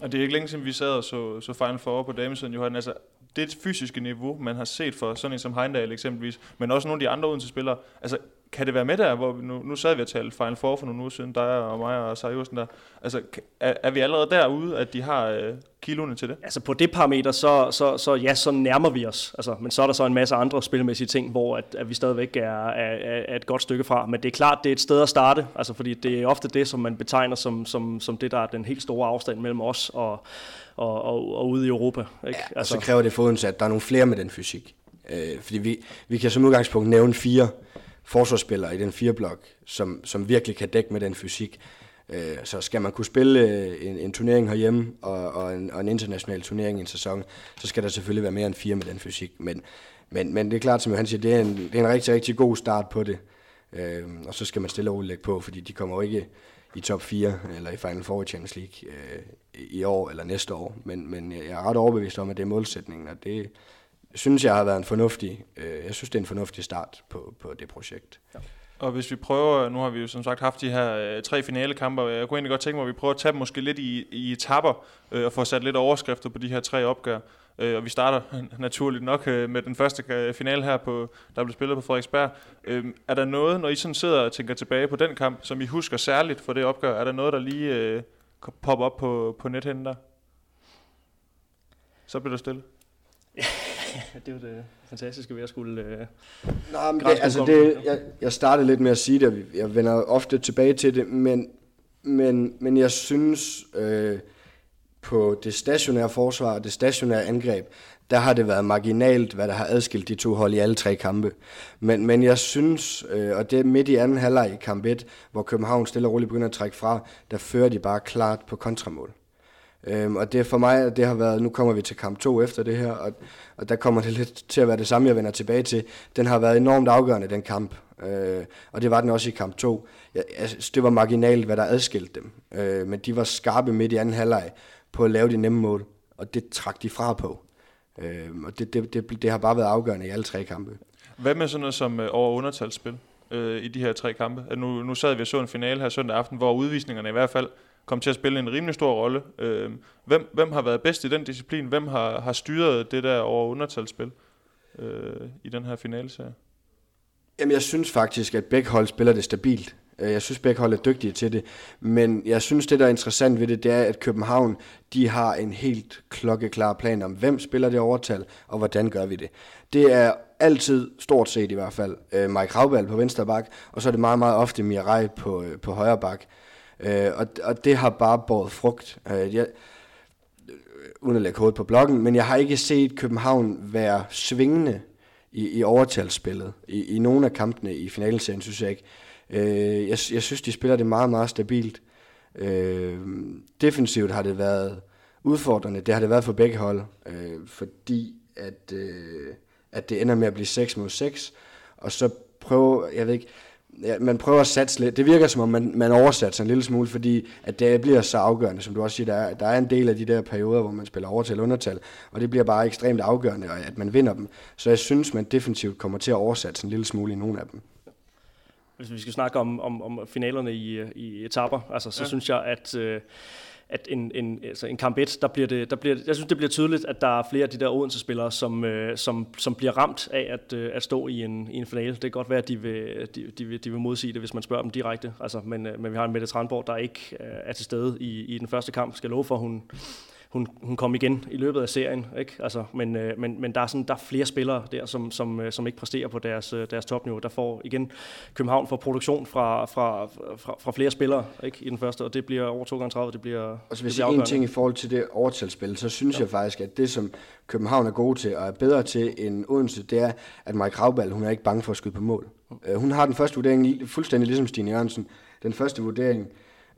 Og det er ikke længe siden, vi sad og så, så Final Four på damesiden, Johan. Altså, det fysiske niveau, man har set for sådan en som Heindal eksempelvis, men også nogle af de andre Odense spillere, altså kan det være med der, hvor vi nu, nu sad vi og talte Final Four for nogle uger siden, dig og mig og Sarjusen der. Altså, er, er vi allerede derude, at de har øh, kiloene til det? Altså på det parameter, så, så, så ja, så nærmer vi os. Altså, men så er der så en masse andre spilmæssige ting, hvor at, at vi stadigvæk er, er, er et godt stykke fra. Men det er klart, det er et sted at starte, altså fordi det er ofte det, som man betegner som, som, som det, der er den helt store afstand mellem os og, og, og, og ude i Europa. Ikke? Ja, altså, og så kræver det for at der er nogle flere med den fysik. Øh, fordi vi, vi kan som udgangspunkt nævne fire forsvarsspiller i den fire blok, som, som virkelig kan dække med den fysik. Øh, så skal man kunne spille øh, en, en turnering herhjemme og, og, en, og en international turnering i en sæson, så skal der selvfølgelig være mere end fire med den fysik. Men, men, men det er klart, som han siger, det er en, det er en rigtig, rigtig god start på det. Øh, og så skal man stille og lægge på, fordi de kommer jo ikke i top 4 eller i Final Four i Champions League øh, i år eller næste år. Men, men jeg er ret overbevist om, at det er målsætningen, og det, synes jeg har været en fornuftig, øh, jeg synes det er en fornuftig start på, på det projekt. Ja. Og hvis vi prøver, nu har vi jo som sagt haft de her øh, tre finalekampe, og jeg kunne egentlig godt tænke mig, at vi prøver at tage dem måske lidt i, i etapper, øh, og få sat lidt overskrifter på de her tre opgør. Øh, og vi starter naturligt nok øh, med den første øh, finale her, på, der blev spillet på Frederiksberg. Øh, er der noget, når I sådan sidder og tænker tilbage på den kamp, som I husker særligt for det opgør? Er der noget, der lige øh, popper op på, på nethænden der? Så bliver der stille. det er jo det fantastiske ved at skulle... Øh, Nej, men det, altså det, jeg, jeg startede lidt med at sige det, og jeg vender ofte tilbage til det, men, men, men jeg synes, øh, på det stationære forsvar og det stationære angreb, der har det været marginalt, hvad der har adskilt de to hold i alle tre kampe. Men, men jeg synes, øh, og det er midt i anden halvleg i kamp 1, hvor København stille og roligt begynder at trække fra, der fører de bare klart på kontramål. Øhm, og det er for mig, det har været, nu kommer vi til kamp 2 efter det her, og, og der kommer det lidt til at være det samme, jeg vender tilbage til. Den har været enormt afgørende, den kamp. Øh, og det var den også i kamp 2. Jeg, jeg, det var marginalt, hvad der adskilte dem. Øh, men de var skarpe midt i anden halvleg på at lave de nemme mål, og det trak de fra på. Øh, og det, det, det, det har bare været afgørende i alle tre kampe. Hvad med sådan noget som øh, over undertalsspil øh, i de her tre kampe? Altså, nu, nu sad vi og så en finale her søndag aften, hvor udvisningerne i hvert fald kom til at spille en rimelig stor rolle. Øh, hvem, hvem har været bedst i den disciplin? Hvem har, har styret det der over undertalsspil øh, i den her finaleserie? Jamen, jeg synes faktisk, at begge hold spiller det stabilt. Øh, jeg synes, begge hold er dygtige til det. Men jeg synes, det der er interessant ved det, det er, at København de har en helt klokkeklar plan om, hvem spiller det overtal, og hvordan gør vi det. Det er altid, stort set i hvert fald, øh, Mike Raubal på venstre bak, og så er det meget, meget ofte Mirai på, øh, på højre bak. Øh, Og, og det har bare båret frugt. Øh, jeg, øh, uden at lægge hovedet på blokken, men jeg har ikke set København være svingende i, i overtalsspillet. I, I nogle af kampene i finalserien, synes jeg ikke. Øh, jeg, jeg synes, de spiller det meget, meget stabilt. Øh, defensivt har det været udfordrende. Det har det været for begge hold, øh, fordi at, øh, at det ender med at blive 6 mod 6, og så prøve, jeg ved ikke, ja, man prøver at satse lidt. Det virker som om, man, man oversatser en lille smule, fordi at det bliver så afgørende, som du også siger, der er, der er en del af de der perioder, hvor man spiller overtal undertal, og det bliver bare ekstremt afgørende, at man vinder dem. Så jeg synes, man defensivt kommer til at oversatse en lille smule i nogle af dem hvis vi skal snakke om, om, om finalerne i, i etapper, altså, så ja. synes jeg, at, øh, at en, en, altså en kamp 1, der bliver det, der bliver, jeg synes, det bliver tydeligt, at der er flere af de der Odense-spillere, som, øh, som, som bliver ramt af at, øh, at stå i en, i en finale. Det kan godt være, at de vil, de, de, vil, de vil modsige det, hvis man spørger dem direkte. Altså, men, øh, men vi har en Mette Tranborg, der ikke øh, er til stede i, i den første kamp. Skal love for, hun, hun, hun kom igen i løbet af serien. Ikke? Altså, men, øh, men, men der, er sådan, der er flere spillere der, som, som, øh, som ikke præsterer på deres, øh, deres topniveau. Der får igen København for produktion fra, fra, fra, fra flere spillere ikke? i den første, og det bliver over 2 gange 30 det bliver Og så hvis jeg en ting i forhold til det overtalsspil, så synes ja. jeg faktisk, at det som København er gode til, og er bedre til end Odense, det er, at Mike Raubal, hun er ikke bange for at skyde på mål. Mm. Hun har den første vurdering fuldstændig ligesom Stine Jørgensen. Den første vurdering,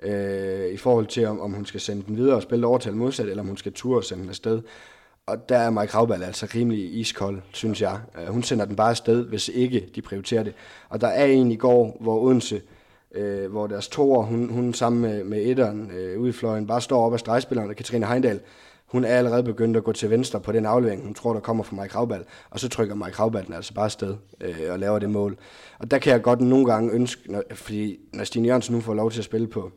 øh, i forhold til, om, om hun skal sende den videre og spille overtal modsat, eller om hun skal ture og sende den afsted. Og der er Mike Raubal altså rimelig iskold, synes jeg. Øh, hun sender den bare afsted, hvis ikke de prioriterer det. Og der er en i går, hvor Odense, øh, hvor deres toer, hun, hun sammen med, med etteren øh, ude i fløjen, bare står op af stregspilleren, og Katrine Heindal, hun er allerede begyndt at gå til venstre på den aflevering, hun tror, der kommer fra Mike Raubal, og så trykker Mike Raubal den altså bare afsted øh, og laver det mål. Og der kan jeg godt nogle gange ønske, når, fordi når Stine Jørgensen nu får lov til at spille på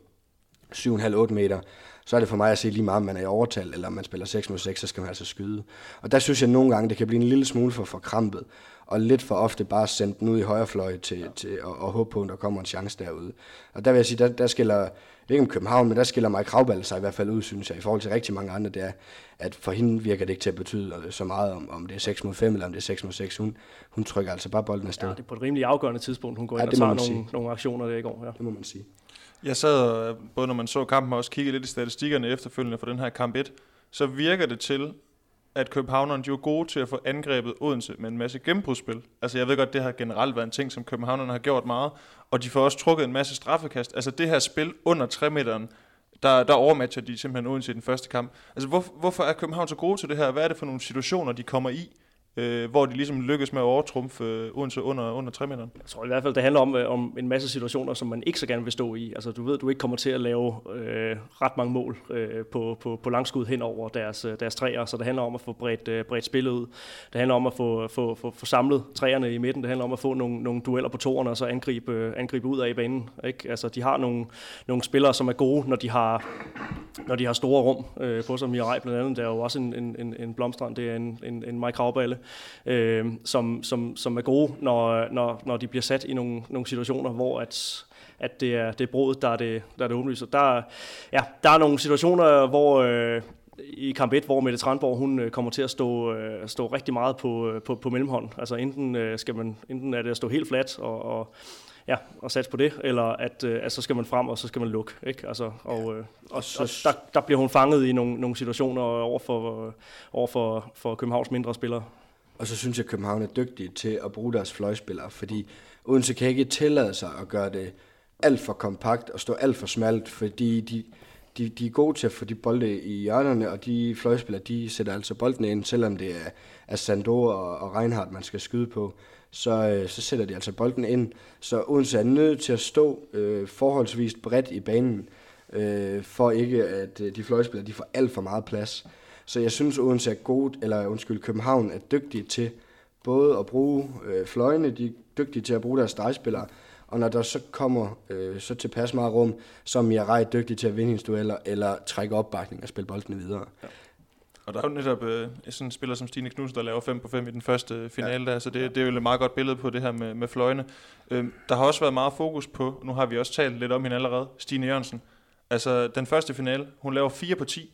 7,5-8 meter, så er det for mig at se lige meget, om man er i overtal, eller om man spiller 6 mod 6, så skal man altså skyde. Og der synes jeg nogle gange, det kan blive en lille smule for forkrampet, og lidt for ofte bare sendt den ud i højre fløj til, ja. til og, og håbe på, at der kommer en chance derude. Og der vil jeg sige, der, der skiller, ikke om København, men der skiller Mike Kravball sig i hvert fald ud, synes jeg, i forhold til rigtig mange andre, det er, at for hende virker det ikke til at betyde så meget, om, om det er 6 mod 5, eller om det er 6 mod 6. Hun, hun trykker altså bare bolden afsted. Ja, det er på et rimelig afgørende tidspunkt, hun går ja, ind og tager nogle, nogle aktioner der i går. Ja. Det må man sige. Jeg sad, øh, både når man så kampen, og også kiggede lidt i statistikkerne efterfølgende for den her kamp 1, så virker det til, at københavnerne de var gode til at få angrebet Odense med en masse gennembrudsspil. Altså jeg ved godt, det har generelt været en ting, som københavnerne har gjort meget, og de får også trukket en masse straffekast. Altså det her spil under 3 meteren, der, der overmatcher de simpelthen Odense i den første kamp. Altså hvor, hvorfor er København så gode til det her? Hvad er det for nogle situationer, de kommer i? Øh, hvor de ligesom lykkes med at overtrumfe øh, Odense under, under 3 meteren? Jeg tror i hvert fald, det handler om, øh, om en masse situationer, som man ikke så gerne vil stå i. Altså du ved, du ikke kommer til at lave øh, ret mange mål øh, på, på, på langskud hen over deres, øh, deres træer, så det handler om at få bredt, øh, bredt spillet ud. Det handler om at få, få, få, få samlet træerne i midten. Det handler om at få nogle, nogle dueller på toerne og så angribe, øh, angribe ud af i banen. Ikke? Altså de har nogle, nogle spillere, som er gode, når de har, når de har store rum øh, på sig. Mirai blandt andet, der er jo også en, en, en, en blomstrand, det er en, en, en Mike Kravballe øh, som, som, som er gode, når, når, når de bliver sat i nogle, nogle situationer, hvor at, at det er, det er brodet, der er det, der er det åbenlyst. Der, ja, der er nogle situationer, hvor, øh, i kamp 1, hvor Mette Tranborg hun øh, kommer til at stå, øh, stå rigtig meget på, øh, på, på mellemhånd. Altså enten, skal man, enten er det at stå helt fladt og, og, ja, og satse på det, eller at, at så skal man frem, og så skal man lukke. Ikke? Altså, og, øh, og, og der, der bliver hun fanget i nogle, nogle situationer over for, over for, for Københavns mindre spillere. Og så synes jeg, at København er dygtige til at bruge deres fløjspillere, fordi Odense kan ikke tillade sig at gøre det alt for kompakt og stå alt for smalt, fordi de, de, de er gode til at få de bolde i hjørnerne, og de fløjspillere, de sætter altså bolden ind, selvom det er, er Sandor og, og Reinhardt, man skal skyde på, så, øh, så sætter de altså bolden ind. Så Odense er nødt til at stå øh, forholdsvis bredt i banen, øh, for ikke at øh, de fløjspillere de får alt for meget plads. Så jeg synes, Odense er god, eller undskyld, København er dygtige til både at bruge øh, fløjene, de er dygtige til at bruge deres stregspillere, og når der så kommer øh, så tilpas meget rum, så er Mirai dygtig til at vinde hendes dueller, eller trække opbakning og spille boldene videre. Ja. Og der er jo netop øh, sådan en spiller som Stine Knudsen, der laver 5 på 5 i den første finale ja. der, så det, det er jo et meget godt billede på det her med, med fløjene. Øh, der har også været meget fokus på, nu har vi også talt lidt om hende allerede, Stine Jørgensen. Altså den første finale, hun laver 4 på 10.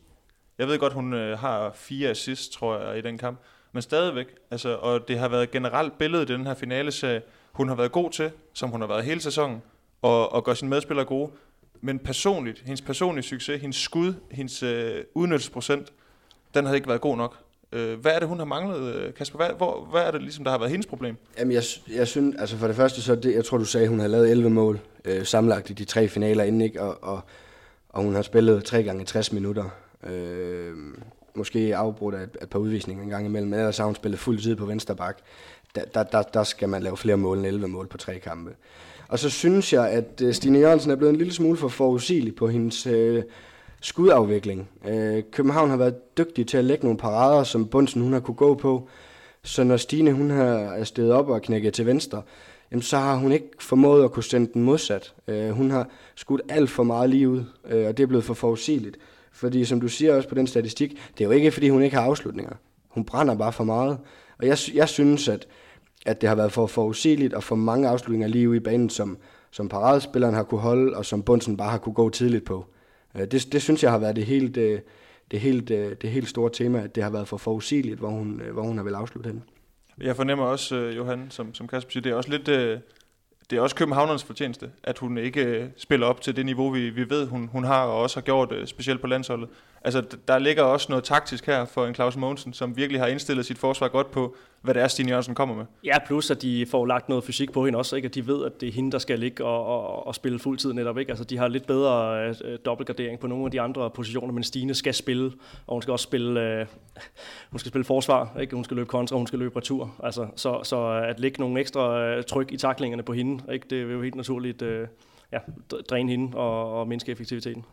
Jeg ved godt, hun øh, har fire assists, tror jeg, i den kamp. Men stadigvæk, altså, og det har været generelt billedet i den her finale hun har været god til, som hun har været hele sæsonen, og, og gør sine medspillere gode. Men personligt, hendes personlige succes, hendes skud, hendes øh, udnyttelsesprocent, den har ikke været god nok. Øh, hvad er det, hun har manglet, øh, Kasper? Hvad, hvor, hvad er det, ligesom, der har været hendes problem? Jamen, jeg, jeg synes, altså for det første, så det, jeg tror, du sagde, hun har lavet 11 mål øh, sammenlagt i de tre finaler inden, ikke? Og, og, og hun har spillet 3 gange 60 minutter. Øh, måske afbrudt af et, et par udvisninger en gang imellem, men ellers har hun spillet fuld tid på venstre bak. Der, der, der, der skal man lave flere mål end 11 mål på tre kampe. Og så synes jeg, at øh, Stine Jørgensen er blevet en lille smule for forudsigelig på hendes øh, skudafvikling. Øh, København har været dygtig til at lægge nogle parader, som Bunsen hun har kunne gå på. Så når Stine hun har stedet op og knækket til venstre, jamen så har hun ikke formået at kunne sende den modsat. Øh, hun har skudt alt for meget lige ud, øh, og det er blevet for forudsigeligt. Fordi som du siger også på den statistik, det er jo ikke fordi hun ikke har afslutninger. Hun brænder bare for meget. Og jeg, jeg synes, at, at det har været for forudsigeligt og for mange afslutninger lige ude i banen, som, som paradespilleren har kunne holde, og som Bunsen bare har kunne gå tidligt på. Øh, det, det synes jeg har været det helt, det, det, helt, øh, det helt store tema, at det har været for forudsigeligt, hvor hun, hvor hun har vel afsluttet henne. Jeg fornemmer også, Johan, som, som Kasper siger, det er også lidt, det er også Københavnernes fortjeneste, at hun ikke øh, spiller op til det niveau, vi, vi ved, hun, hun har, og også har gjort, øh, specielt på landsholdet. Altså, der ligger også noget taktisk her for en Claus Mogensen, som virkelig har indstillet sit forsvar godt på, hvad det er, Stine Jørgensen kommer med. Ja, plus at de får lagt noget fysik på hende også, ikke? at de ved, at det er hende, der skal ligge og, og, og spille fuldtid netop. Ikke? Altså, de har lidt bedre øh, øh dobbeltgardering på nogle af de andre positioner, men Stine skal spille, og hun skal også spille, øh, hun skal spille forsvar, ikke? hun skal løbe kontra, hun skal løbe retur. Altså, så, så at lægge nogle ekstra øh, tryk i taklingerne på hende, ikke? det vil jo helt naturligt øh, ja, dræne hende og, og mindske effektiviteten.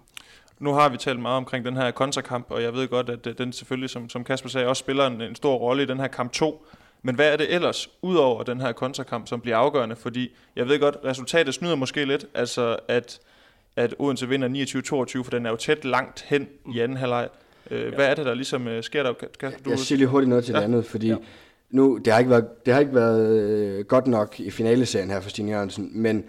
Nu har vi talt meget omkring den her kontrakamp, og jeg ved godt, at den selvfølgelig, som, som Kasper sagde, også spiller en, en stor rolle i den her kamp 2. Men hvad er det ellers, udover den her kontrakamp, som bliver afgørende? Fordi jeg ved godt, resultatet snyder måske lidt, altså at, at Odense vinder 29-22, for den er jo tæt langt hen i anden halvleg. Øh, ja. Hvad er det, der ligesom øh, sker der? Kan, du... Jeg siger lige hurtigt noget til ja. det andet, fordi ja. nu, det har ikke været, det har ikke været øh, godt nok i finaleserien her for Stine Jørgensen, men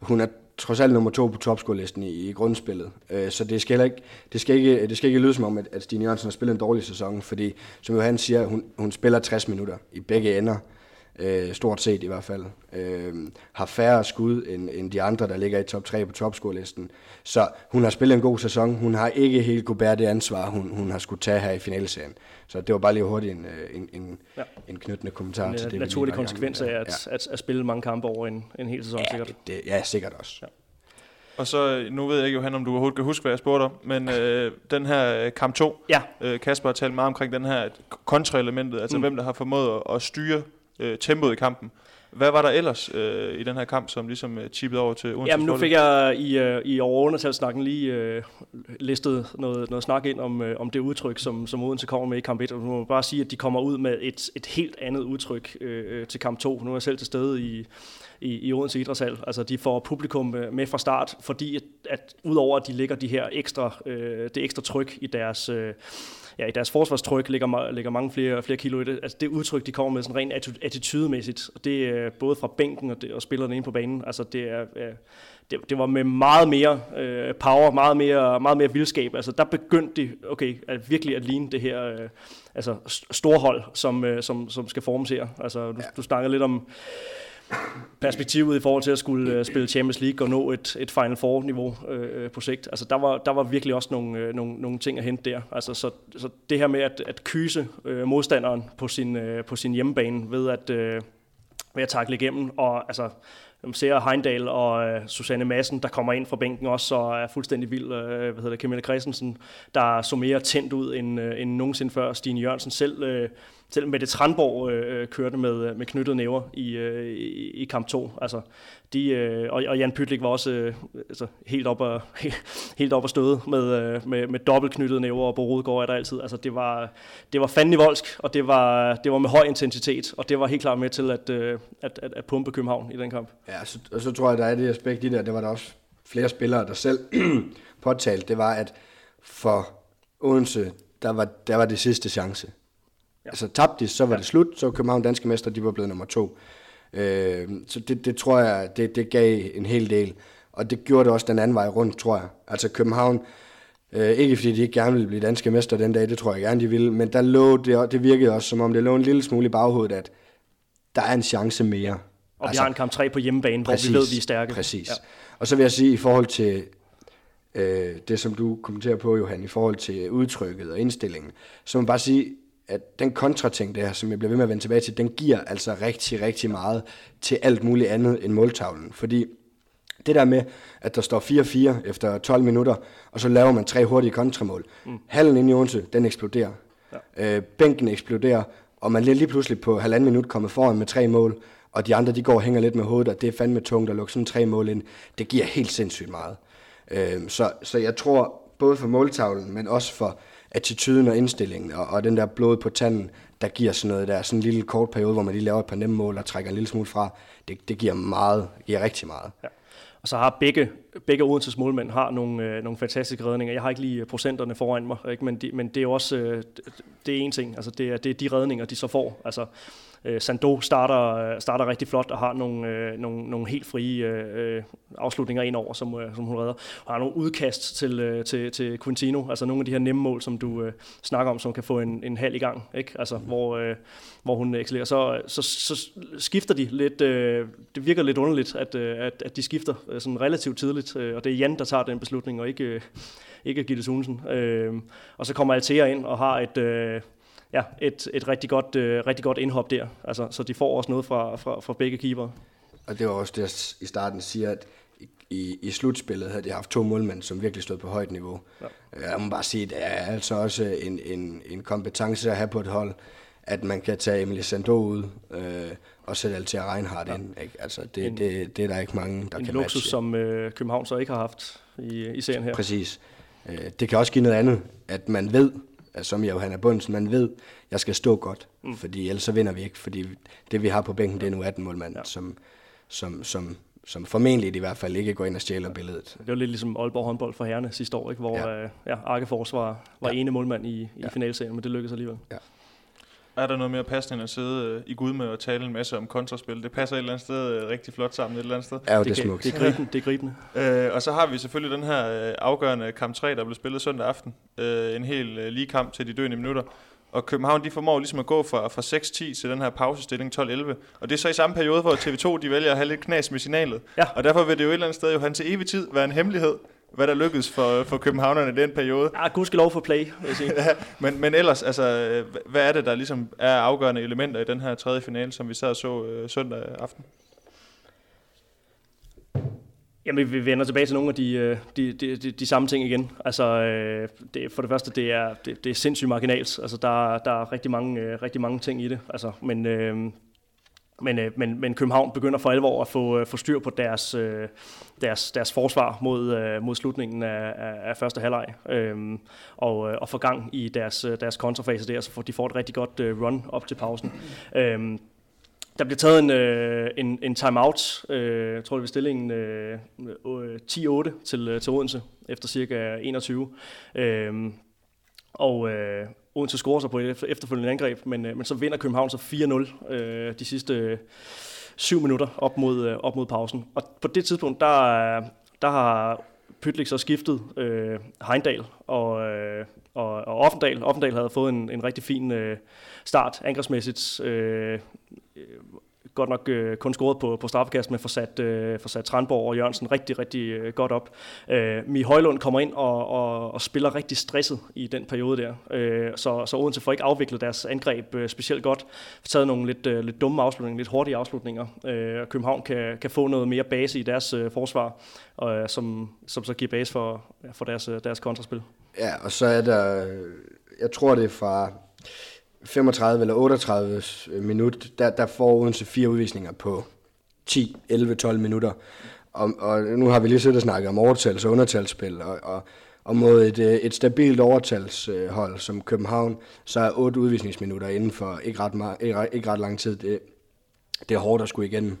hun er trods alt nummer to på topscore-listen i, i grundspillet. Øh, så det skal, ikke, det, skal ikke, det skal ikke lyde som om, at, at Stine Jørgensen har spillet en dårlig sæson, fordi som Johan siger, hun, hun spiller 60 minutter i begge ender øh, stort set i hvert fald, øh, har færre skud end, end de andre, der ligger i top 3 på topscore-listen. Så hun har spillet en god sæson. Hun har ikke helt kunne bære det ansvar, hun, hun har skulle tage her i finalserien. Så det var bare lige hurtigt en, øh, en, en, ja. en knyttende kommentar en, til det. En naturlig konsekvens af at, ja. at, at, spille mange kampe over en, en hel sæson, ja, sikkert. Det, det, ja, sikkert også. Ja. Og så, nu ved jeg ikke, Johan, om du overhovedet kan huske, hvad jeg spurgte om, men øh, den her øh, kamp 2, ja. øh, Kasper har talt meget omkring den her kontraelementet, altså mm. hvem der har formået at styre øh, tempoet i kampen. Hvad var der ellers øh, i den her kamp, som ligesom øh, chippede over til Odense Jamen nu fik jeg i, øh, i overundertalsnakken lige øh, listet noget, noget snak ind om, øh, om det udtryk, som, som Odense kommer med i kamp 1. Og nu må bare sige, at de kommer ud med et, et helt andet udtryk øh, øh til kamp 2. Nu er jeg selv til stede i, i, i Odense Idrætshal. Altså de får publikum med fra start, fordi at, at udover at de lægger de her ekstra, øh, det ekstra tryk i deres... Øh, ja, i deres forsvarstryk ligger, ligger mange flere, flere kilo i det. Altså det udtryk, de kommer med sådan rent attitudemæssigt, og det er både fra bænken og, det, og spillerne inde på banen. Altså det er, det, det var med meget mere øh, power, meget mere, meget mere vildskab. Altså der begyndte de okay, at virkelig at ligne det her øh, altså storhold, som, øh, som, som skal formes her. Altså du, ja. du snakker lidt om perspektivet i forhold til at skulle øh, spille Champions League og nå et, et Final Four-niveau øh, øh, på sigt. Altså, der, var, der var virkelig også nogle, øh, nogle, nogle ting at hente der. Altså, så, så det her med at, at kyse øh, modstanderen på sin, øh, på sin hjemmebane ved at, øh, ved at takle igennem, og altså, man ser Heindal og øh, Susanne Madsen, der kommer ind fra bænken også og er fuldstændig vild. Øh, hvad hedder det, Camilla Christensen, der så mere tændt ud end, øh, end nogensinde før. Stine Jørgensen selv øh, selv Mette Tranborg øh, øh kørte med, øh, med knyttede næver i, øh, i, i kamp 2. Altså, de, øh, og, og Jan Pytlik var også øh, altså, helt op og, helt op og støde med, øh, med, med dobbelt knyttede næver, og på Rodegård er der altid. Altså, det var, det var fandme voldsk, og det var, det var med høj intensitet, og det var helt klart med til at, øh, at, at, at pumpe København i den kamp. Ja, så, og så tror jeg, der er det aspekt i det, det var der også flere spillere, der selv påtalte, det var, at for Odense, der var, der var det sidste chance. Ja. Altså tabte de, så var ja. det slut, så var København danske mester, de var blevet nummer to. Øh, så det, det tror jeg, det, det gav en hel del. Og det gjorde det også den anden vej rundt, tror jeg. Altså København, øh, ikke fordi de ikke gerne ville blive danske mester den dag, det tror jeg gerne, de ville, men der lå det, det virkede også, som om det lå en lille smule i baghovedet, at der er en chance mere. Og altså, vi har en kamp 3 på hjemmebane, præcis, hvor vi ved, vi er stærke. Præcis. Ja. Og så vil jeg sige, i forhold til øh, det, som du kommenterer på, Johan, i forhold til udtrykket og indstillingen, så må man bare sige, at den kontrating der, som jeg bliver ved med at vende tilbage til, den giver altså rigtig, rigtig meget til alt muligt andet end måltavlen. Fordi det der med, at der står 4-4 efter 12 minutter, og så laver man tre hurtige kontramål. Mm. Hallen inde i Odense, den eksploderer. Ja. Øh, bænken eksploderer, og man lige pludselig på halvanden minut kommet foran med tre mål, og de andre de går og hænger lidt med hovedet, og det er fandme tungt at lukke sådan tre mål ind. Det giver helt sindssygt meget. Øh, så, så jeg tror, både for måltavlen, men også for attituden og indstillingen, og, og den der blod på tanden, der giver sådan noget der, sådan en lille kort periode, hvor man lige laver et par nemme mål og trækker en lille smule fra, det, det giver meget, giver rigtig meget. Ja. Og så har begge, begge Odenses målmænd har nogle, øh, nogle fantastiske redninger. Jeg har ikke lige øh, procenterne foran mig, ikke? Men, de, men det er også øh, det er en ting. Altså det, er, det er de redninger, de så får. Altså, Øh, Sando starter, starter rigtig flot og har nogle, øh, nogle, nogle helt frie øh, afslutninger ind over, som, øh, som hun redder. Og har nogle udkast til, øh, til, til Quintino, altså nogle af de her nemme mål, som du øh, snakker om, som kan få en, en halv i gang, ikke? Altså, mm. hvor, øh, hvor hun excellerer. Så, så, så skifter de lidt, øh, det virker lidt underligt, at, øh, at, at de skifter øh, sådan relativt tidligt, øh, og det er Jan, der tager den beslutning, og ikke, øh, ikke Gitte Sunsen. Øh, og så kommer Altea ind og har et... Øh, ja, et, et rigtig, godt, øh, rigtig godt indhop der. Altså, så de får også noget fra, fra, fra begge keeper. Og det var også det, jeg i starten siger, at i, i slutspillet havde de haft to målmænd, som virkelig stod på højt niveau. Ja. Jeg må bare sige, at det er altså også en, en, en kompetence at have på et hold, at man kan tage Emily Sando ud øh, og sætte Altea Reinhardt ja. ind. Ikke? Altså, det, en, det, det er der ikke mange, der en kan En luksus, som øh, København så ikke har haft i, i serien her. Præcis. Øh, det kan også give noget andet, at man ved, som Johanna Bundsen, man ved, jeg skal stå godt, mm. fordi ellers så vinder vi ikke, fordi det vi har på bænken, det er nu 18 målmand, ja. som, som, som, som formentlig i hvert fald ikke går ind og stjæler billedet. Det var lidt ligesom Aalborg håndbold for herrene sidste år, ikke? hvor ja. Øh, ja, Arkefors var, var ja. ene målmand i, i ja. finalserien, men det lykkedes alligevel. Ja. Er der noget mere passende end at sidde øh, i Gud med og tale en masse om kontraspil? Det passer et eller andet sted øh, rigtig flot sammen et eller andet sted. Ja, det, det er smukt. Det er gribende. Det er gribende. øh, og så har vi selvfølgelig den her øh, afgørende kamp 3, der blev spillet søndag aften. Øh, en hel øh, lige kamp til de døende minutter. Og København de formår ligesom at gå fra, fra 6-10 til den her pausestilling 12-11. Og det er så i samme periode, hvor TV2 de vælger at have lidt knas med signalet. Ja. Og derfor vil det jo et eller andet sted jo han til evig tid være en hemmelighed, hvad der lykkedes for, for københavnerne i den periode. Ja, lov for play, vil jeg sige. ja, men, men ellers, altså, hvad er det, der ligesom er afgørende elementer i den her tredje finale, som vi og så øh, søndag aften? Jamen, vi vender tilbage til nogle af de, øh, de, de, de, de samme ting igen. Altså, øh, det, for det første, det er, det, det er sindssygt marginalt. Altså, der, der er rigtig mange, øh, rigtig mange ting i det. Altså, men, men, øh, men, men København begynder for alvor at få, øh, få styr på deres, øh, deres, deres forsvar mod, mod slutningen af, af, første halvleg. Øhm, og, og få gang i deres, deres kontrafase der, så de får et rigtig godt run op til pausen. Øhm, der bliver taget en, øh, en, en timeout, øh, jeg tror det var stillingen øh, 10-8 til, til Odense, efter cirka 21. Øh, og, øh, Odense scorer sig på et efterfølgende angreb, men, øh, men så vinder København så 4-0 øh, de sidste øh, syv minutter op mod, øh, op mod pausen. Og på det tidspunkt, der, øh, der har Pytlik så skiftet øh, Heindal og, øh, og, og Offendal. Offendal havde fået en, en rigtig fin øh, start angrebsmæssigt. Øh, godt nok øh, kun scoret på, på straffekast, men får sat, øh, får sat Tranborg og Jørgensen rigtig, rigtig øh, godt op. Øh, Mi Højlund kommer ind og, og, og spiller rigtig stresset i den periode der, øh, så, så Odense får ikke afviklet deres angreb øh, specielt godt. Taget nogle lidt, øh, lidt dumme afslutninger, lidt hurtige afslutninger, øh, og København kan, kan få noget mere base i deres øh, forsvar, øh, som, som så giver base for, ja, for deres, øh, deres kontraspil. Ja, og så er der, jeg tror det er fra 35 eller 38 minut, der, der får Odense fire udvisninger på 10, 11, 12 minutter. Og, og nu har vi lige siddet og snakket om overtals- og undertalsspil, og, og, og mod et, øh, et stabilt overtalshold som København, så er otte udvisningsminutter inden for ikke ret, ikke, ikke ret lang tid. Det, det er hårdt at skulle igennem.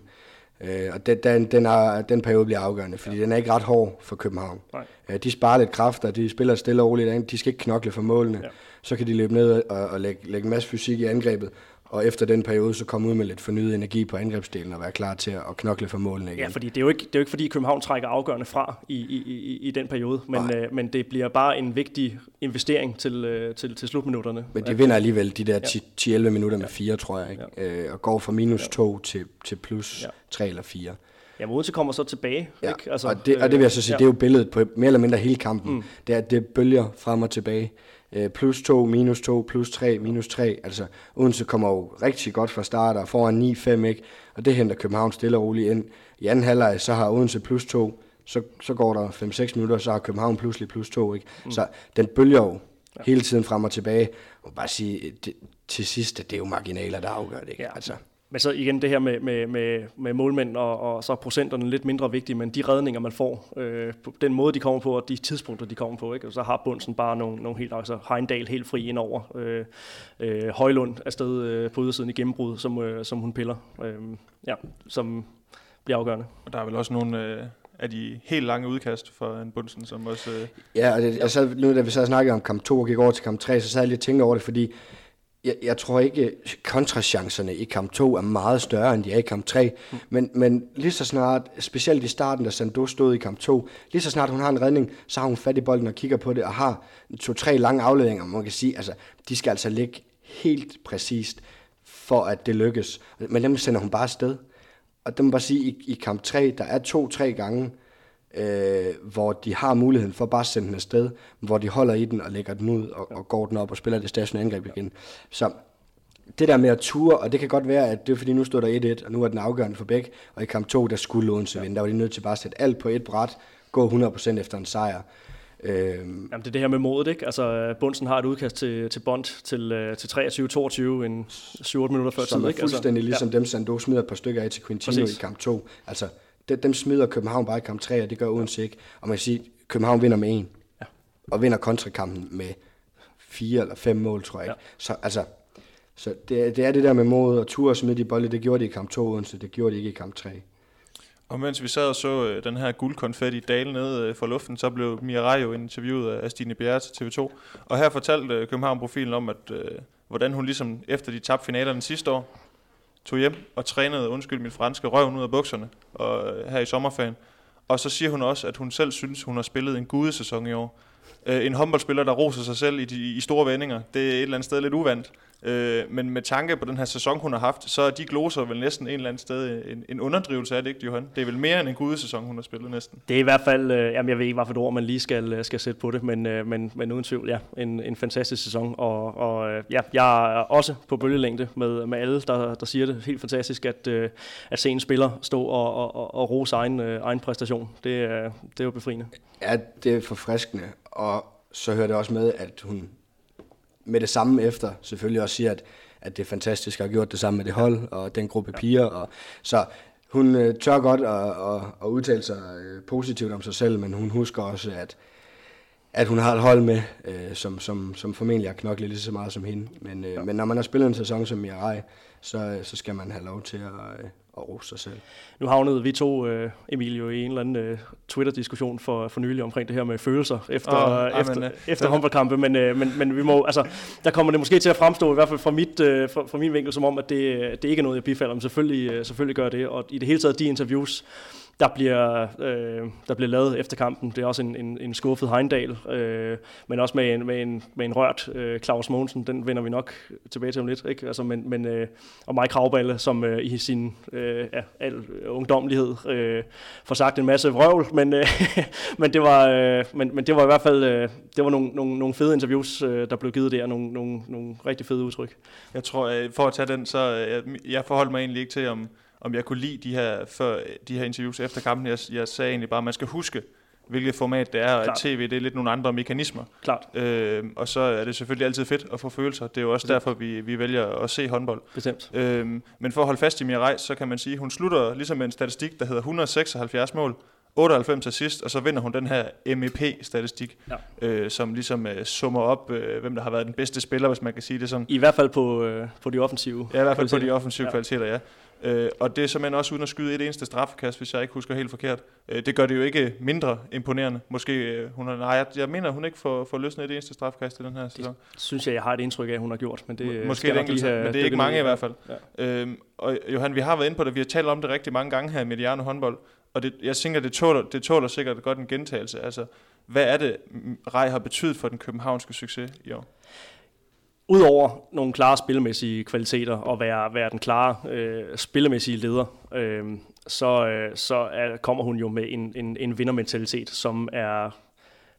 Øh, og den, den, den, er, den periode bliver afgørende, fordi ja. den er ikke ret hård for København. Nej. Øh, de sparer lidt kræfter, de spiller stille og roligt, de skal ikke knokle for målene. Ja så kan de løbe ned og, og lægge, lægge en masse fysik i angrebet, og efter den periode, så komme ud med lidt fornyet energi på angrebsdelen og være klar til at knokle for målene igen. Ja, fordi det er jo ikke, det er jo ikke fordi København trækker afgørende fra i, i, i, i den periode, men, øh, men det bliver bare en vigtig investering til, øh, til, til slutminutterne. Men de vinder alligevel de der 10-11 minutter med fire, tror jeg, ikke? Ja. Øh, og går fra minus 2 til, til plus ja. 3 eller 4. Ja, Odense kommer så tilbage. Ja, ikke? Altså, og, det, og det vil jeg så sige, ja. det er jo billedet på mere eller mindre hele kampen. Mm. Det er, at det bølger frem og tilbage. Øh, plus 2, minus 2, plus 3, minus 3. Altså, Odense kommer jo rigtig godt fra start og foran 9-5, ikke? Og det henter København stille og roligt ind. I anden halvleg, så har Odense plus 2, så, så går der 5-6 minutter, så har København pludselig plus 2, ikke? Mm. Så den bølger jo ja. hele tiden frem og tilbage. Og bare sige, det, til sidst, det er jo marginaler, der afgør det, ikke? Ja. Altså. Men så igen det her med, med, med, med målmænd, og, og så er procenterne lidt mindre vigtige, men de redninger, man får, øh, på den måde, de kommer på, og de tidspunkter, de kommer på, ikke? Og så har Bunsen bare nogle, nogle helt, altså Heindal helt fri indover, øh, øh, Højlund er sted øh, på ydersiden i gennembrud, som, øh, som hun piller, øh, ja, som bliver afgørende. Og der er vel også nogle... Øh af de helt lange udkast for en Bunsen, som også... Øh ja, og det, jeg sad, nu da vi så snakkede om kamp 2 og gik over til kamp 3, så sad jeg lige og tænkte over det, fordi jeg, jeg tror ikke, kontrachancerne i kamp 2 er meget større, end de er i kamp 3. Mm. Men, men lige så snart, specielt i starten, da Sando stod i kamp 2, lige så snart hun har en redning, så har hun fat i bolden og kigger på det, og har to-tre lange afleveringer. Man kan sige, altså, de skal altså ligge helt præcist, for at det lykkes. Men dem sender hun bare afsted. Og det må bare sige, i, i kamp 3, der er to-tre gange, øh, hvor de har muligheden for bare at sende den afsted, hvor de holder i den og lægger den ud og, og går den op og spiller det stationære angreb igen. Så det der med at ture, og det kan godt være, at det er fordi nu står der 1-1, og nu er den afgørende for begge, og i kamp 2, der skulle Odense ja. vinde. Der var de nødt til bare at sætte alt på et bræt, gå 100% efter en sejr. Øhm. Jamen det er det her med modet, ikke? Altså Bunsen har et udkast til, til Bond til, øh, til 23-22 en 7-8 minutter før tid, ikke? Som er fuldstændig altså, ligesom ja. dem, Sando smider et par stykker af til Quintino Præcis. i kamp 2. Altså dem smider København bare i kamp 3, og det gør Odense ikke. Og man kan sige, København vinder med en. Ja. Og vinder kontrakampen med fire eller fem mål, tror jeg. Ja. Så altså, så det, det er det der med mod og tur og smide de bolde, det gjorde de i kamp 2 Odense, det gjorde de ikke i kamp 3. Og mens vi sad og så øh, den her guldkonfetti dale ned øh, for luften, så blev Mia jo interviewet af Stine Bjerre til TV2. Og her fortalte øh, København-profilen om, at øh, hvordan hun ligesom efter de tabte finalerne sidste år, tog hjem og trænede, undskyld mit franske, røven ud af bukserne og, øh, her i sommerferien. Og så siger hun også, at hun selv synes, hun har spillet en gudesæson i år. Øh, en håndboldspiller, der roser sig selv i, de, i store vendinger, det er et eller andet sted lidt uvandt. Øh, men med tanke på den her sæson, hun har haft, så er de gloser vel næsten en eller anden sted en, en underdrivelse af det, ikke Johan? Det er vel mere end en gudesæson, hun har spillet næsten. Det er i hvert fald, øh, jamen jeg ved ikke, hvad for et ord man lige skal, øh, skal sætte på det, men, øh, men, men uden tvivl, ja, en, en fantastisk sæson. Og, og øh, ja, jeg er også på bølgelængde med, med alle, der, der siger det. Helt fantastisk, at, øh, at se en spiller stå og, og, og, og rose egen, øh, egen præstation. Det, øh, det er jo befriende. Ja, det er forfriskende, og så hører det også med, at hun med det samme efter selvfølgelig også siger, at, at det er fantastisk at have gjort det samme med det hold og den gruppe piger. Og, så hun øh, tør godt at, at, at udtale sig øh, positivt om sig selv, men hun husker også, at, at hun har et hold med, øh, som, som, som formentlig har knoklet lige så meget som hende. Men, øh, ja. men når man har spillet en sæson som Mirai, så, så skal man have lov til at, øh, at rose sig selv. Nu havnede vi to, uh, Emilio, i en eller anden uh, Twitter-diskussion for, for nylig omkring det her med følelser efter, oh, efter, amen, efter håndboldkampe, men, uh, men, men vi må, altså, der kommer det måske til at fremstå, i hvert fald fra, mit, uh, fra, fra min vinkel, som om, at det, det ikke er noget, jeg bifalder, men selvfølgelig, uh, selvfølgelig gør det, og i det hele taget de interviews, der bliver, øh, der bliver lavet efter kampen. Det er også en, en, en skuffet Heindal, øh, men også med en, med en, med en rørt øh, Claus Mogensen. Den vender vi nok tilbage til om lidt. Ikke? Altså, men, men, øh, og Mike Kravballe, som øh, i sin øh, ja, al ungdomlighed øh, får sagt en masse vrøvl, men, øh, men, det var, øh, men, men det var i hvert fald øh, det var nogle, nogle, nogle fede interviews, øh, der blev givet der. Nogle, nogle, nogle rigtig fede udtryk. Jeg tror, øh, for at tage den, så jeg, jeg forholder mig egentlig ikke til, om om jeg kunne lide de her, før, de her interviews efter kampen. Jeg, jeg sagde egentlig bare, at man skal huske, hvilket format det er, og at tv det er lidt nogle andre mekanismer. Klart. Øh, og så er det selvfølgelig altid fedt at få følelser. Det er jo også Bestemt. derfor, vi, vi vælger at se håndbold. Bestemt. Øh, men for at holde fast i Mia Reis, så kan man sige, at hun slutter ligesom med en statistik, der hedder 176 mål, 98 assist, og så vinder hun den her MEP-statistik, ja. øh, som ligesom øh, summer op, øh, hvem der har været den bedste spiller, hvis man kan sige det sådan. I hvert fald på, øh, på de offensive Ja, i hvert fald på de offensive ja. kvaliteter, ja. Øh, og det er simpelthen også uden at skyde et eneste straffekast, hvis jeg ikke husker helt forkert. Øh, det gør det jo ikke mindre imponerende. Måske øh, hun har, nej, jeg, jeg mener, hun ikke får, får løsnet et eneste straffekast i den her sæson. Det synes jeg, jeg har et indtryk af, hun har gjort. Men det Måske det enkelt, men det er ikke mange i hvert fald. Ja. Øhm, og Johan, vi har været inde på det, vi har talt om det rigtig mange gange her med Mediano håndbold, og det, jeg tænker, det tåler, det tåler sikkert godt en gentagelse. Altså, hvad er det, Rej har betydet for den københavnske succes i år? Udover nogle klare spillemæssige kvaliteter og være, være den klare øh, spillemæssige leder, øh, så, øh, så er, kommer hun jo med en, en, en vindermentalitet, som er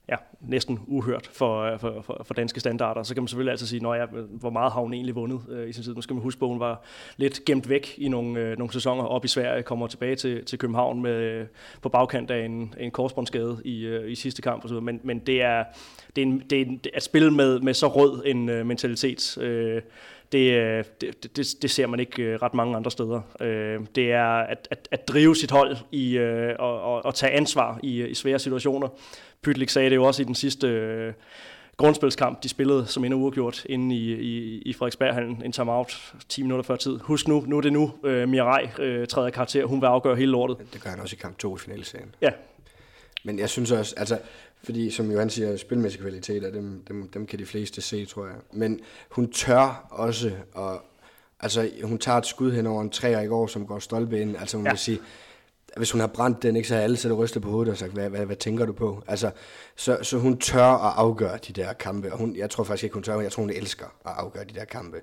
ja, næsten uhørt for, øh, for, for, for danske standarder. Så kan man selvfølgelig altid sige, ja, hvor meget har hun egentlig vundet øh, i sin tid. Nu skal man huske på, at hun var lidt gemt væk i nogle, øh, nogle sæsoner op i Sverige, kommer tilbage til, til København med, øh, på bagkant af en, en korsbåndsskade i, øh, i sidste kamp. osv. Men, men det er, det er, en, det er en, at spille med, med så rød en øh, mentalitet, øh, det, øh, det, det, det ser man ikke øh, ret mange andre steder. Øh, det er at, at, at drive sit hold i, og, og, og tage ansvar i, i svære situationer. Pytlik sagde det jo også i den sidste grundspilskamp, de spillede som endnu uafgjort inde i, i, i Frederiksberghallen, en timeout 10 minutter før tid. Husk nu, nu er det nu, øh, Mirai øh, træder karakter, hun vil afgøre hele lortet. Det gør han også i kamp 2 i finalserien. Ja. Men jeg synes også, altså, fordi som Johan siger, spilmæssige kvaliteter, dem, dem, dem kan de fleste se, tror jeg. Men hun tør også, og altså, hun tager et skud hen over en træer i går, som går stolpe ind. Altså, hun ja. vil sige, hvis hun har brændt den, ikke, så har alle sættet rystet på hovedet og sagt, hvad, hvad, hvad tænker du på? Altså, så, så hun tør at afgøre de der kampe, og hun, jeg tror faktisk ikke, hun tør, jeg tror, hun elsker at afgøre de der kampe.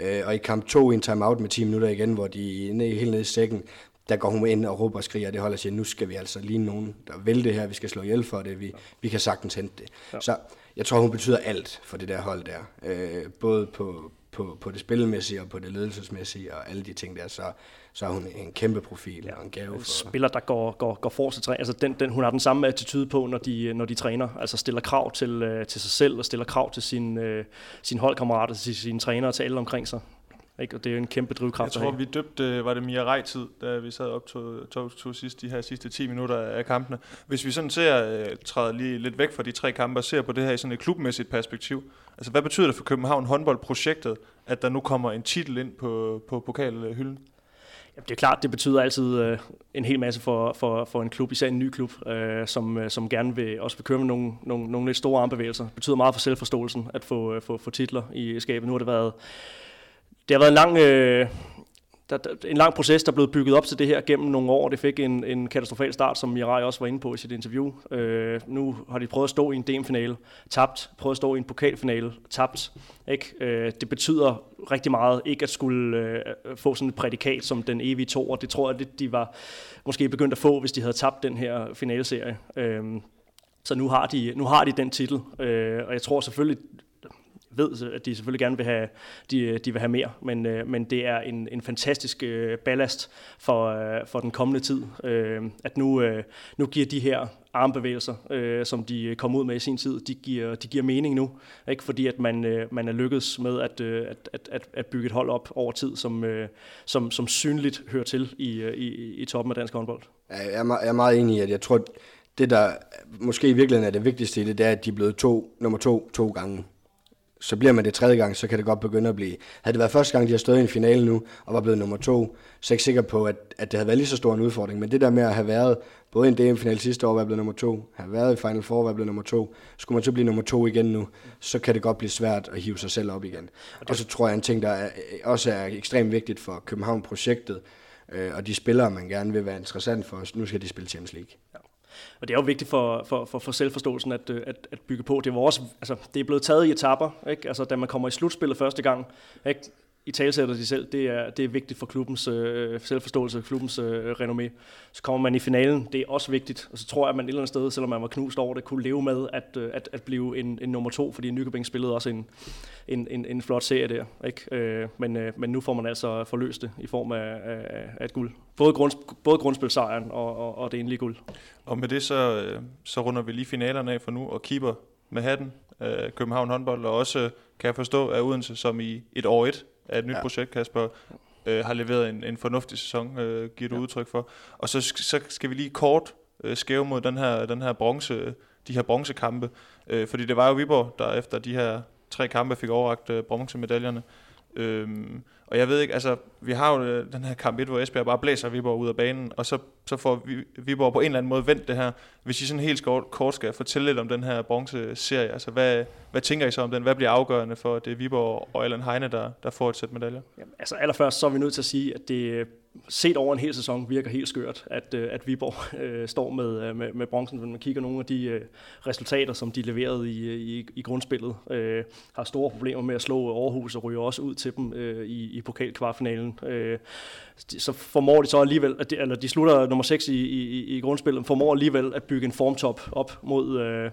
Øh, og i kamp 2 i en timeout med 10 minutter igen, hvor de er ned, helt nede i sækken, der går hun ind og råber og skriger, og det holder sig, nu skal vi altså lige nogen, der vil det her, vi skal slå ihjel for det, vi, vi kan sagtens hente det. Ja. Så jeg tror, hun betyder alt for det der hold der. Øh, både på, på, på det spillemæssige og på det ledelsesmæssige og alle de ting der, så, så er hun en kæmpe profil ja. og en gave. For... Spiller, der går, går, går for sig altså den, den, hun har den samme attitude på, når de, når de træner, altså stiller krav til, øh, til sig selv og stiller krav til sin, øh, sin holdkammerater, til sine trænere og til alle omkring sig. Ikke? Og det er jo en kæmpe drivkraft. Jeg tror, vi døbte, var det Mia Rej-tid, da vi sad op to, to, to sidst, de her sidste 10 minutter af kampene. Hvis vi sådan ser, uh, træder lige lidt væk fra de tre kampe og ser på det her i sådan et klubmæssigt perspektiv. Altså, hvad betyder det for København håndboldprojektet, at der nu kommer en titel ind på, på pokalhylden? Jamen, det er klart, det betyder altid øh, en hel masse for, for, for en klub, især en ny klub, øh, som, øh, som gerne vil også vil køre med nogle, nogle, nogle lidt store armbevægelser. Det betyder meget for selvforståelsen at få, øh, få, få titler i skabet. Nu har det været det har været en lang, øh, der, der, en lang proces, der er blevet bygget op til det her gennem nogle år. Det fik en, en katastrofal start, som Mirai også var inde på i sit interview. Øh, nu har de prøvet at stå i en DM-finale, tabt. Prøvet at stå i en pokalfinale, tabt. Ikke? Øh, det betyder rigtig meget ikke at skulle øh, få sådan et prædikat som den evige to, og det tror jeg, det, de var måske begyndt at få, hvis de havde tabt den her finaleserie. Øh, så nu har de, nu har de den titel, øh, og jeg tror selvfølgelig, ved, at de selvfølgelig gerne vil have, de, de vil have mere, men, øh, men det er en, en fantastisk øh, ballast for, øh, for den kommende tid, øh, at nu, øh, nu giver de her armbevægelser, øh, som de kom ud med i sin tid, de giver, de giver mening nu, ikke? Fordi at man, øh, man er lykkedes med at, øh, at, at, at bygge et hold op over tid, som, øh, som, som synligt hører til i, øh, i, i toppen af dansk håndbold. Jeg er, jeg er meget enig i, at jeg tror, det der måske i virkeligheden er det vigtigste i det, det er, at de er blevet to, nummer to to gange så bliver man det tredje gang, så kan det godt begynde at blive... Havde det været første gang, de har stået i en finale nu, og var blevet nummer to, så er jeg ikke sikker på, at, at det havde været lige så stor en udfordring. Men det der med at have været både i en DM-finale sidste år, være blevet nummer to, have været i Final Four, være blevet nummer to, skulle man så blive nummer to igen nu, så kan det godt blive svært at hive sig selv op igen. Og, og så tror jeg, en ting, der er, også er ekstremt vigtigt for København-projektet, øh, og de spillere, man gerne vil være interessant for, nu skal de spille Champions League. Ja. Og det er jo vigtigt for, for, for, for selvforståelsen at, øh, at, at bygge på. Det, var også, altså, det er blevet taget i etapper, ikke? Altså, da man kommer i slutspillet første gang. Ikke? I talsætter de selv, det er, det er vigtigt for klubbens øh, selvforståelse, klubbens øh, renommé. Så kommer man i finalen, det er også vigtigt. Og så tror jeg, at man et eller andet sted, selvom man var knust over det, kunne leve med at, øh, at, at blive en, en nummer to, fordi Nykøbing spillede også en, en, en, en flot serie der. Ikke? Øh, men, øh, men nu får man altså forløst det i form af, af, af et guld. Både, grund, både grundspilsejren og, og, og det endelige guld. Og med det så, øh, så runder vi lige finalerne af for nu, og keeper med hatten, øh, København håndbold, og også kan jeg forstå, at Odense som i et år et af et nyt ja. projekt, Kasper, øh, har leveret en, en fornuftig sæson, øh, giver du ja. udtryk for. Og så, så skal vi lige kort øh, skæve mod den her, den her bronze, de her bronzekampe, øh, fordi det var jo Viborg, der efter de her tre kampe fik overragt øh, bronzemedaljerne. Øhm, og jeg ved ikke, altså, vi har jo øh, den her kamp 1, hvor Esbjerg bare blæser Viborg ud af banen, og så, så får vi, Viborg på en eller anden måde vendt det her. Hvis I sådan helt kort skal fortælle lidt om den her bronze-serie, altså hvad, hvad tænker I så om den? Hvad bliver afgørende for, at det er Viborg og Allan Heine, der, der får et sæt medaljer? Jamen, altså allerførst så er vi nødt til at sige, at det set over en hel sæson virker helt skørt, at, øh, at Viborg øh, står med, øh, med, med bronzen. Når man kigger nogle af de øh, resultater, som de leverede i, øh, i, i grundspillet, øh, har store problemer med at slå Aarhus og ryger også ud til dem øh, i, i pokalkvartfinalen. Øh, så formår de så alligevel, at de, eller de slutter nummer 6 i, i, i grundspillet, formår alligevel at bygge en formtop op mod... Øh,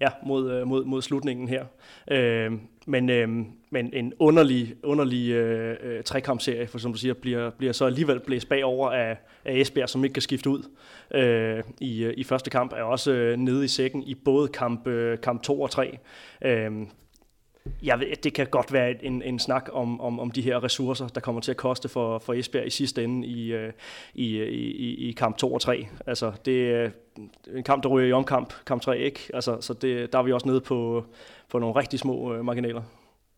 ja, mod, øh, mod, mod slutningen her. Øh, men, øh, men en underlig, underlig øh, øh, trekampserie, for som du siger, bliver, bliver så alligevel blæst bagover af, af Esbjerg, som ikke kan skifte ud øh, i, øh, i første kamp, er også øh, nede i sækken i både kamp, øh, kamp 2 og 3. Øh, jeg ved, det kan godt være en, en snak om, om, om de her ressourcer, der kommer til at koste for, for Esbjerg i sidste ende i, øh, øh, i, i, i kamp 2 og 3. Altså, det er en kamp, der ryger i omkamp, kamp 3, ikke? Altså, så det, der er vi også nede på, på nogle rigtig små øh, marginaler.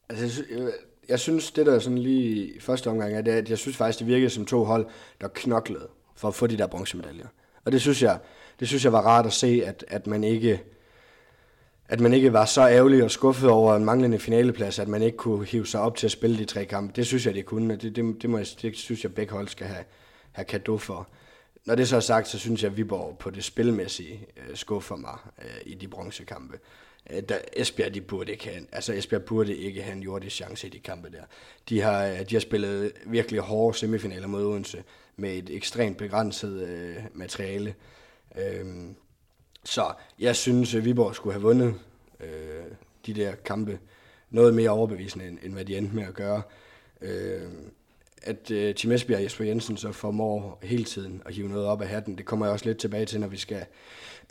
Altså, jeg, jeg synes, det der sådan lige i første omgang er, det, at jeg synes faktisk, det virkede som to hold, der knoklede for at få de der bronzemedaljer. Og det synes jeg, det synes jeg var rart at se, at, at man ikke at man ikke var så ærgerlig og skuffet over en manglende finaleplads, at man ikke kunne hive sig op til at spille de tre kampe. Det synes jeg, det kunne. Det, det, det, må jeg, det synes jeg, begge hold skal have, have kado for. Når det så er sagt, så synes jeg, at Viborg på det spilmæssige øh, skuffer mig øh, i de bronzekampe. Øh, der, Esbjerg, de burde ikke have, altså Esbjerg burde ikke have en jordisk chance i de kampe der. De har, øh, de har spillet virkelig hårde semifinaler mod Odense med et ekstremt begrænset øh, materiale. Øh, så jeg synes, at Viborg skulle have vundet øh, de der kampe noget mere overbevisende, end, end hvad de endte med at gøre. Øh, at øh, Tim Esbjerg og Jesper Jensen så formår hele tiden at hive noget op af hatten, det kommer jeg også lidt tilbage til, når vi skal,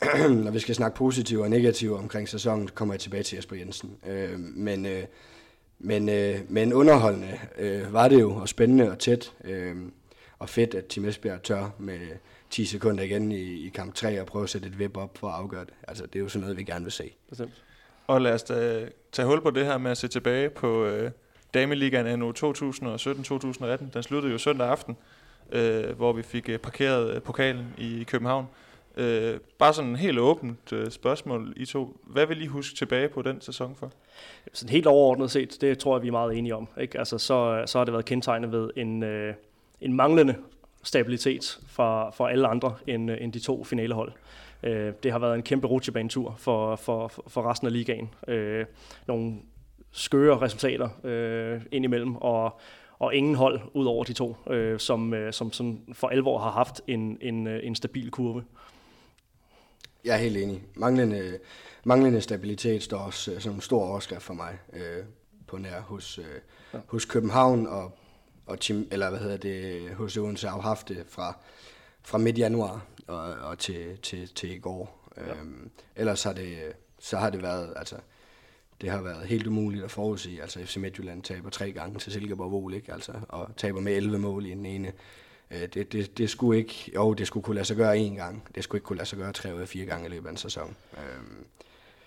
når vi skal snakke positive og negative omkring sæsonen, kommer jeg tilbage til Jesper Jensen. Øh, men, øh, men, øh, men underholdende øh, var det jo, og spændende og tæt, øh, og fedt, at Tim Esbjerg tør med 10 sekunder igen i, i kamp 3 og prøve at sætte et web op for at afgøre det. Altså, det er jo sådan noget, vi gerne vil se. Bestemt. Og lad os da tage hul på det her med at se tilbage på øh, Dameligaen anno 2017-2018. Den sluttede jo søndag aften, øh, hvor vi fik øh, parkeret øh, pokalen i København. Øh, bare sådan en helt åbent øh, spørgsmål, I to. Hvad vil I huske tilbage på den sæson for? Sådan helt overordnet set, det tror jeg, vi er meget enige om. Ikke? Altså, så, så har det været kendetegnet ved en, øh, en manglende stabilitet for, for alle andre end, end de to finalehold. Øh, det har været en kæmpe rutsjebanetur for, for, for resten af ligaen. Øh, nogle skøre resultater øh, indimellem, og, og ingen hold ud over de to, øh, som, øh, som, som for alvor har haft en, en, en stabil kurve. Jeg er helt enig. Manglende, manglende stabilitet står også øh, som en stor overskrift for mig øh, på nær hos, øh, ja. hos København og og team, eller hvad hedder det, hos Odense har haft det fra, fra midt januar og, og til, til, til i går. Ja. Øhm, ellers har det, så har det været, altså, det har været helt umuligt at forudsige. Altså FC Midtjylland taber tre gange til Silkeborg Vol, ikke? Altså, og taber med 11 mål i den ene. Øh, det, det, det, skulle ikke, jo, det skulle kunne lade sig gøre én gang. Det skulle ikke kunne lade sig gøre tre eller fire gange i løbet af en sæson. Øhm,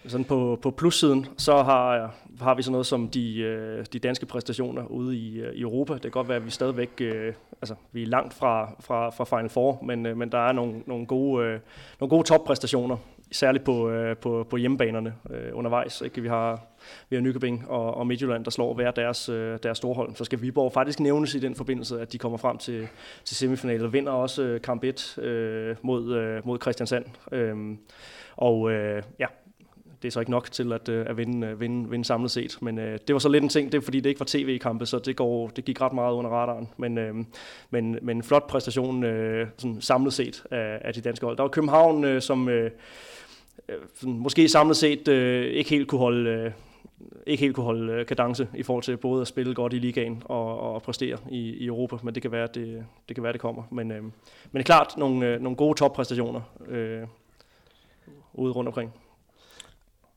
sådan på, på plussiden, så har, har vi sådan noget som de, øh, de danske præstationer ude i, øh, i Europa. Det kan godt være, at vi stadigvæk øh, altså, vi er langt fra, fra, fra Final Four, men, øh, men der er nogle, nogle gode, nogle gode toppræstationer, særligt på, på, på hjemmebanerne undervejs. Ikke? Vi har vi har Nykøbing og, og Midtjylland, der slår hver deres, deres storhold. Så skal Viborg faktisk nævnes i den forbindelse, at de kommer frem til, til semifinalen og vinder også kamp 1 øh, mod, øh, mod Christiansand. Øhm, og øh, ja, det er så ikke nok til at, øh, at vinde, øh, vinde, vinde samlet set. Men øh, det var så lidt en ting, det er fordi det ikke var tv-kampe, så det, går, det gik ret meget under radaren. Men, øh, men, men en flot præstation øh, sådan samlet set af, af de danske hold. Der var København, øh, som øh, øh sådan, måske samlet set øh, ikke helt kunne holde... Øh, ikke helt kunne holde kadence i forhold til både at spille godt i ligaen og, og præstere i, i Europa, men det kan være, at det, det, kan være, det kommer. Men, øh, men det er klart nogle, øh, nogle gode toppræstationer øh, ude rundt omkring.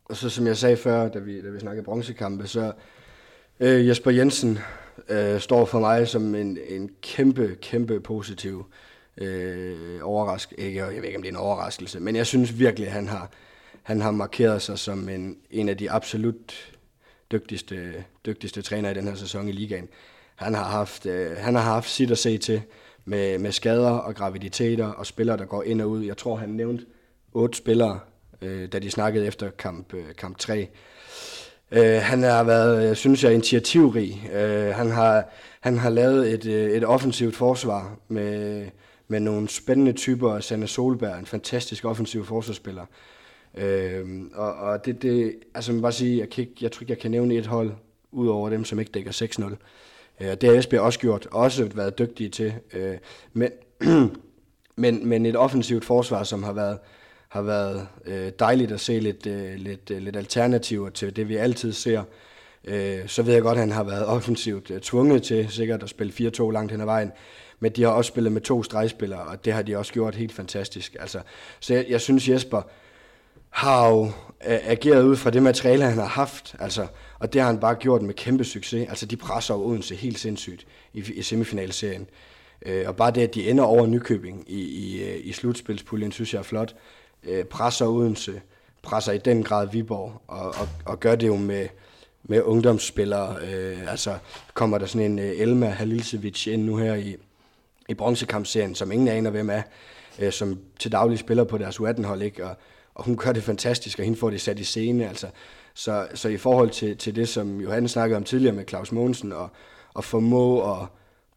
Og så som jeg sagde før, da vi, da vi snakkede bronzekampe, så øh, Jesper Jensen øh, står for mig som en, en kæmpe, kæmpe positiv øh, overraskelse. Ikke, jeg ved ikke, om det er en overraskelse, men jeg synes virkelig, at han har, han har markeret sig som en, en af de absolut dygtigste, dygtigste træner i den her sæson i ligaen. Han har haft, øh, han har haft sit at se til med, med skader og graviditeter og spillere, der går ind og ud. Jeg tror, han nævnte otte spillere, øh, da de snakkede efter kamp, øh, kamp 3. Øh, han har været, jeg synes jeg, initiativrig. Øh, han, har, han har lavet et, øh, et offensivt forsvar med, med nogle spændende typer. Sanne Solberg, en fantastisk offensiv forsvarsspiller. Øh, og, og det, det, altså man bare sige, jeg, kan ikke, jeg tror ikke, jeg kan nævne et hold, ud over dem, som ikke dækker 6-0. Øh, det har Esbjerg også gjort, også været dygtige til. Øh, men, men, men et offensivt forsvar, som har været, har været øh, dejligt at se lidt, øh, lidt, øh, lidt alternativer til det, vi altid ser. Øh, så ved jeg godt, at han har været offensivt øh, tvunget til sikkert at spille 4-2 langt hen ad vejen. Men de har også spillet med to stregspillere, og det har de også gjort helt fantastisk. Altså, så jeg, jeg synes, Jesper har jo øh, ageret ud fra det materiale, han har haft. Altså, og det har han bare gjort med kæmpe succes. Altså, de presser jo Odense helt sindssygt i, i semifinalserien. Øh, og bare det, at de ender over Nykøbing i, i, øh, i slutspilspuljen, synes jeg er flot øh, presser Odense, presser i den grad Viborg, og, og, og gør det jo med, med ungdomsspillere. Øh, altså kommer der sådan en øh, Elma Halilsevic ind nu her i, i bronzekampserien, som ingen aner hvem er, øh, som til daglig spiller på deres U18-hold, ikke? Og, og hun gør det fantastisk, og hende får det sat i scene. Altså. Så, så i forhold til, til det, som Johan snakkede om tidligere med Claus Mogensen, og, og formå at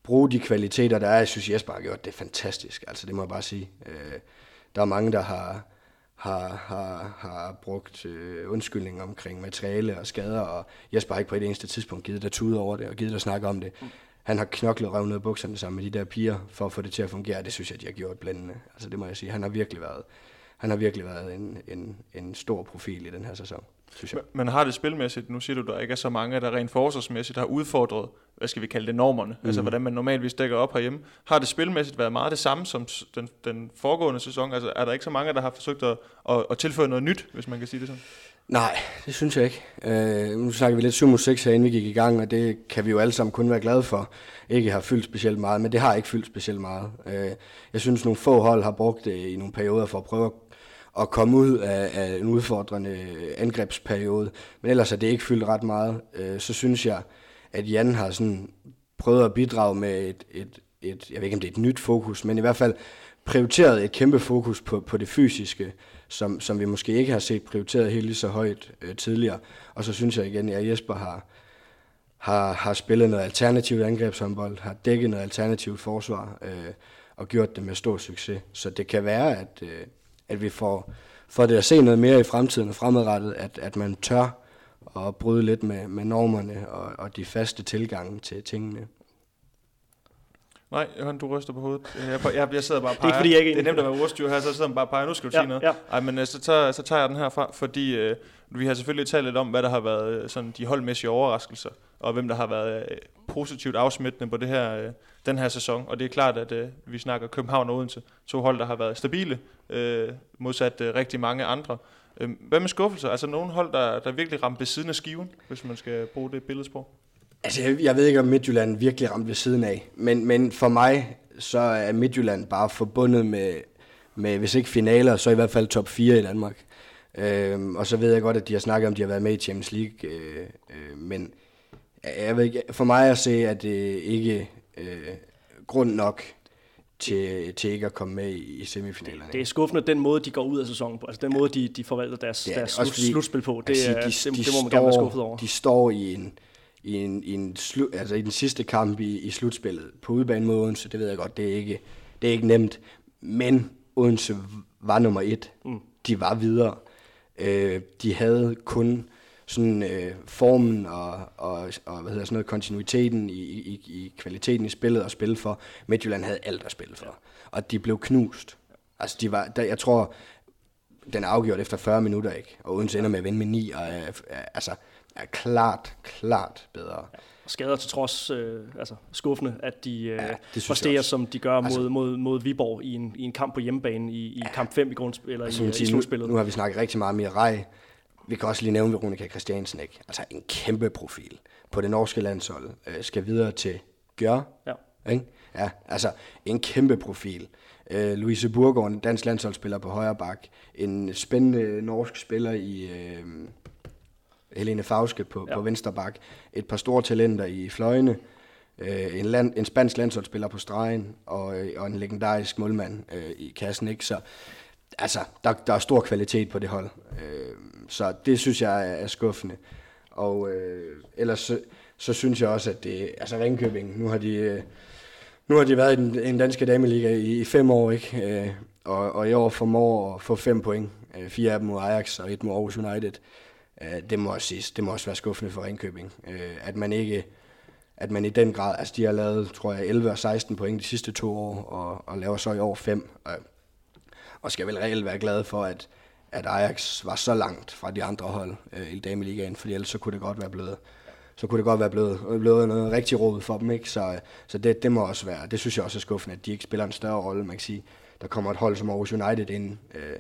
bruge de kvaliteter, der er, jeg synes Jesper har gjort det fantastisk. Altså det må jeg bare sige. Øh, der er mange, der har, har, har, har brugt øh, undskyldninger omkring materiale og skader, og Jesper har ikke på et eneste tidspunkt givet der tude over det, og givet der snakke om det. Han har knoklet røvnet ned bukserne sammen med de der piger, for at få det til at fungere, det synes jeg, de har gjort blændende. Altså det må jeg sige, han har virkelig været, han har virkelig været en, en, en stor profil i den her sæson synes jeg. Men, har det spilmæssigt, nu siger du, der ikke er så mange, der rent forsvarsmæssigt har udfordret, hvad skal vi kalde det, normerne, altså, mm. altså hvordan man normalvis dækker op herhjemme. Har det spilmæssigt været meget det samme som den, den foregående sæson? Altså er der ikke så mange, der har forsøgt at, at, at tilføje noget nyt, hvis man kan sige det sådan? Nej, det synes jeg ikke. Øh, nu snakker vi lidt sumo 6 her, inden vi gik i gang, og det kan vi jo alle sammen kun være glade for. Ikke har fyldt specielt meget, men det har ikke fyldt specielt meget. Øh, jeg synes, nogle få hold har brugt det i nogle perioder for at prøve at at komme ud af, af en udfordrende angrebsperiode. Men ellers er det ikke fyldt ret meget. Øh, så synes jeg, at Jan har sådan prøvet at bidrage med et, et, et, jeg ved ikke om det er et nyt fokus, men i hvert fald prioriteret et kæmpe fokus på, på det fysiske, som, som vi måske ikke har set prioriteret helt lige så højt øh, tidligere. Og så synes jeg igen, at Jesper har, har, har spillet noget alternativt angrebshåndbold, har dækket noget alternativt forsvar, øh, og gjort det med stor succes. Så det kan være, at, øh, at vi får, får det at se noget mere i fremtiden og fremadrettet, at, at man tør at bryde lidt med, med normerne og, og de faste tilgange til tingene. Nej, Johan, du ryster på hovedet. Jeg, jeg, jeg sidder bare og peger. Det er, fordi jeg ikke det er nemt at være ordstyr her, så sidder man bare og peger. Nu skal du ja, sige noget. Ja. Ej, men øh, så tager, så tager jeg den her fra, fordi øh, vi har selvfølgelig talt lidt om, hvad der har været øh, sådan de holdmæssige overraskelser, og hvem der har været øh, positivt afsmittende på det her, øh, den her sæson. Og det er klart, at øh, vi snakker København og Odense. To hold, der har været stabile, øh, modsat øh, rigtig mange andre. Øh, hvad med skuffelser? Altså nogle hold, der, der virkelig ramte ved siden af skiven, hvis man skal bruge det billedsprog? Altså, jeg, jeg ved ikke, om Midtjylland virkelig ramte ved siden af. Men, men for mig, så er Midtjylland bare forbundet med, med, hvis ikke finaler, så i hvert fald top 4 i Danmark. Øhm, og så ved jeg godt, at de har snakket om, at de har været med i Champions League, øh, øh, men jeg ved ikke, for mig at se, at det ikke øh, grund nok til, til ikke at komme med i, i semifinalerne. Det er skuffende, den måde, de går ud af sæsonen på. Altså den måde, de, de forvalter deres, deres slut, fordi, slutspil på. Det, sige, de, det, de, det må man står, gerne være skuffet over. De står i en, i en, i en slu, altså i den sidste kamp i, i slutspillet på udebane mod Odense. Det ved jeg godt, det er ikke, det er ikke nemt. Men Odense var nummer et. Mm. De var videre. Øh, de havde kun sådan øh, formen og, og, og hvad hedder sådan noget, kontinuiteten i, i, i kvaliteten i spillet og spille for. Midtjylland havde alt at spille for. Og de blev knust. Altså, de var, der, jeg tror, den er afgjort efter 40 minutter, ikke? Og Odense ender med at vinde med 9, og er, er, altså, er klart, klart bedre. Ja. Skader til trods øh, altså, skuffende, at de øh, ja, præsterer, som de gør mod, altså, mod, mod Viborg i en, i en kamp på hjemmebane i, i ja, kamp 5 i, grundspil, eller altså, i, i slutspillet. Nu, nu har vi snakket rigtig meget om Mirai, vi kan også lige nævne Veronica Christiansen, ikke? Altså en kæmpe profil på det norske landshold. Øh, skal videre til Gør. Ja. Ikke? Ja, altså en kæmpe profil. Øh, Louise Burgård, en dansk landsholdsspiller på højre bak. En spændende norsk spiller i øh, Helene Fauske på, ja. på venstre bak. Et par store talenter i fløjene. Øh, en, land, en spansk landsholdsspiller på stregen. Og, øh, og en legendarisk målmand øh, i kassen. Ikke? Så altså, der, der er stor kvalitet på det hold. Øh, så det synes jeg er, er skuffende. Og øh, ellers så, så synes jeg også, at det, altså Ringkøbing, nu har de, øh, nu har de været i den, en danske dameliga i, i fem år, ikke? Øh, og, og i år formår at få fem point. Øh, fire af dem mod Ajax og et mod Aarhus United. Øh, det må også siges, det må også være skuffende for Ringkøbing. Øh, at man ikke, at man i den grad, altså de har lavet, tror jeg, 11 og 16 point de sidste to år, og, og laver så i år fem. Og, og skal vel reelt være glad for, at, at Ajax var så langt fra de andre hold øh, i Dameligaen, fordi ellers så kunne det godt være blevet så kunne det godt være blevet, blevet noget rigtig råd for dem. Ikke? Så, så det, det må også være, det synes jeg også er skuffende, at de ikke spiller en større rolle. Man kan sige, der kommer et hold som Aarhus United ind, øh,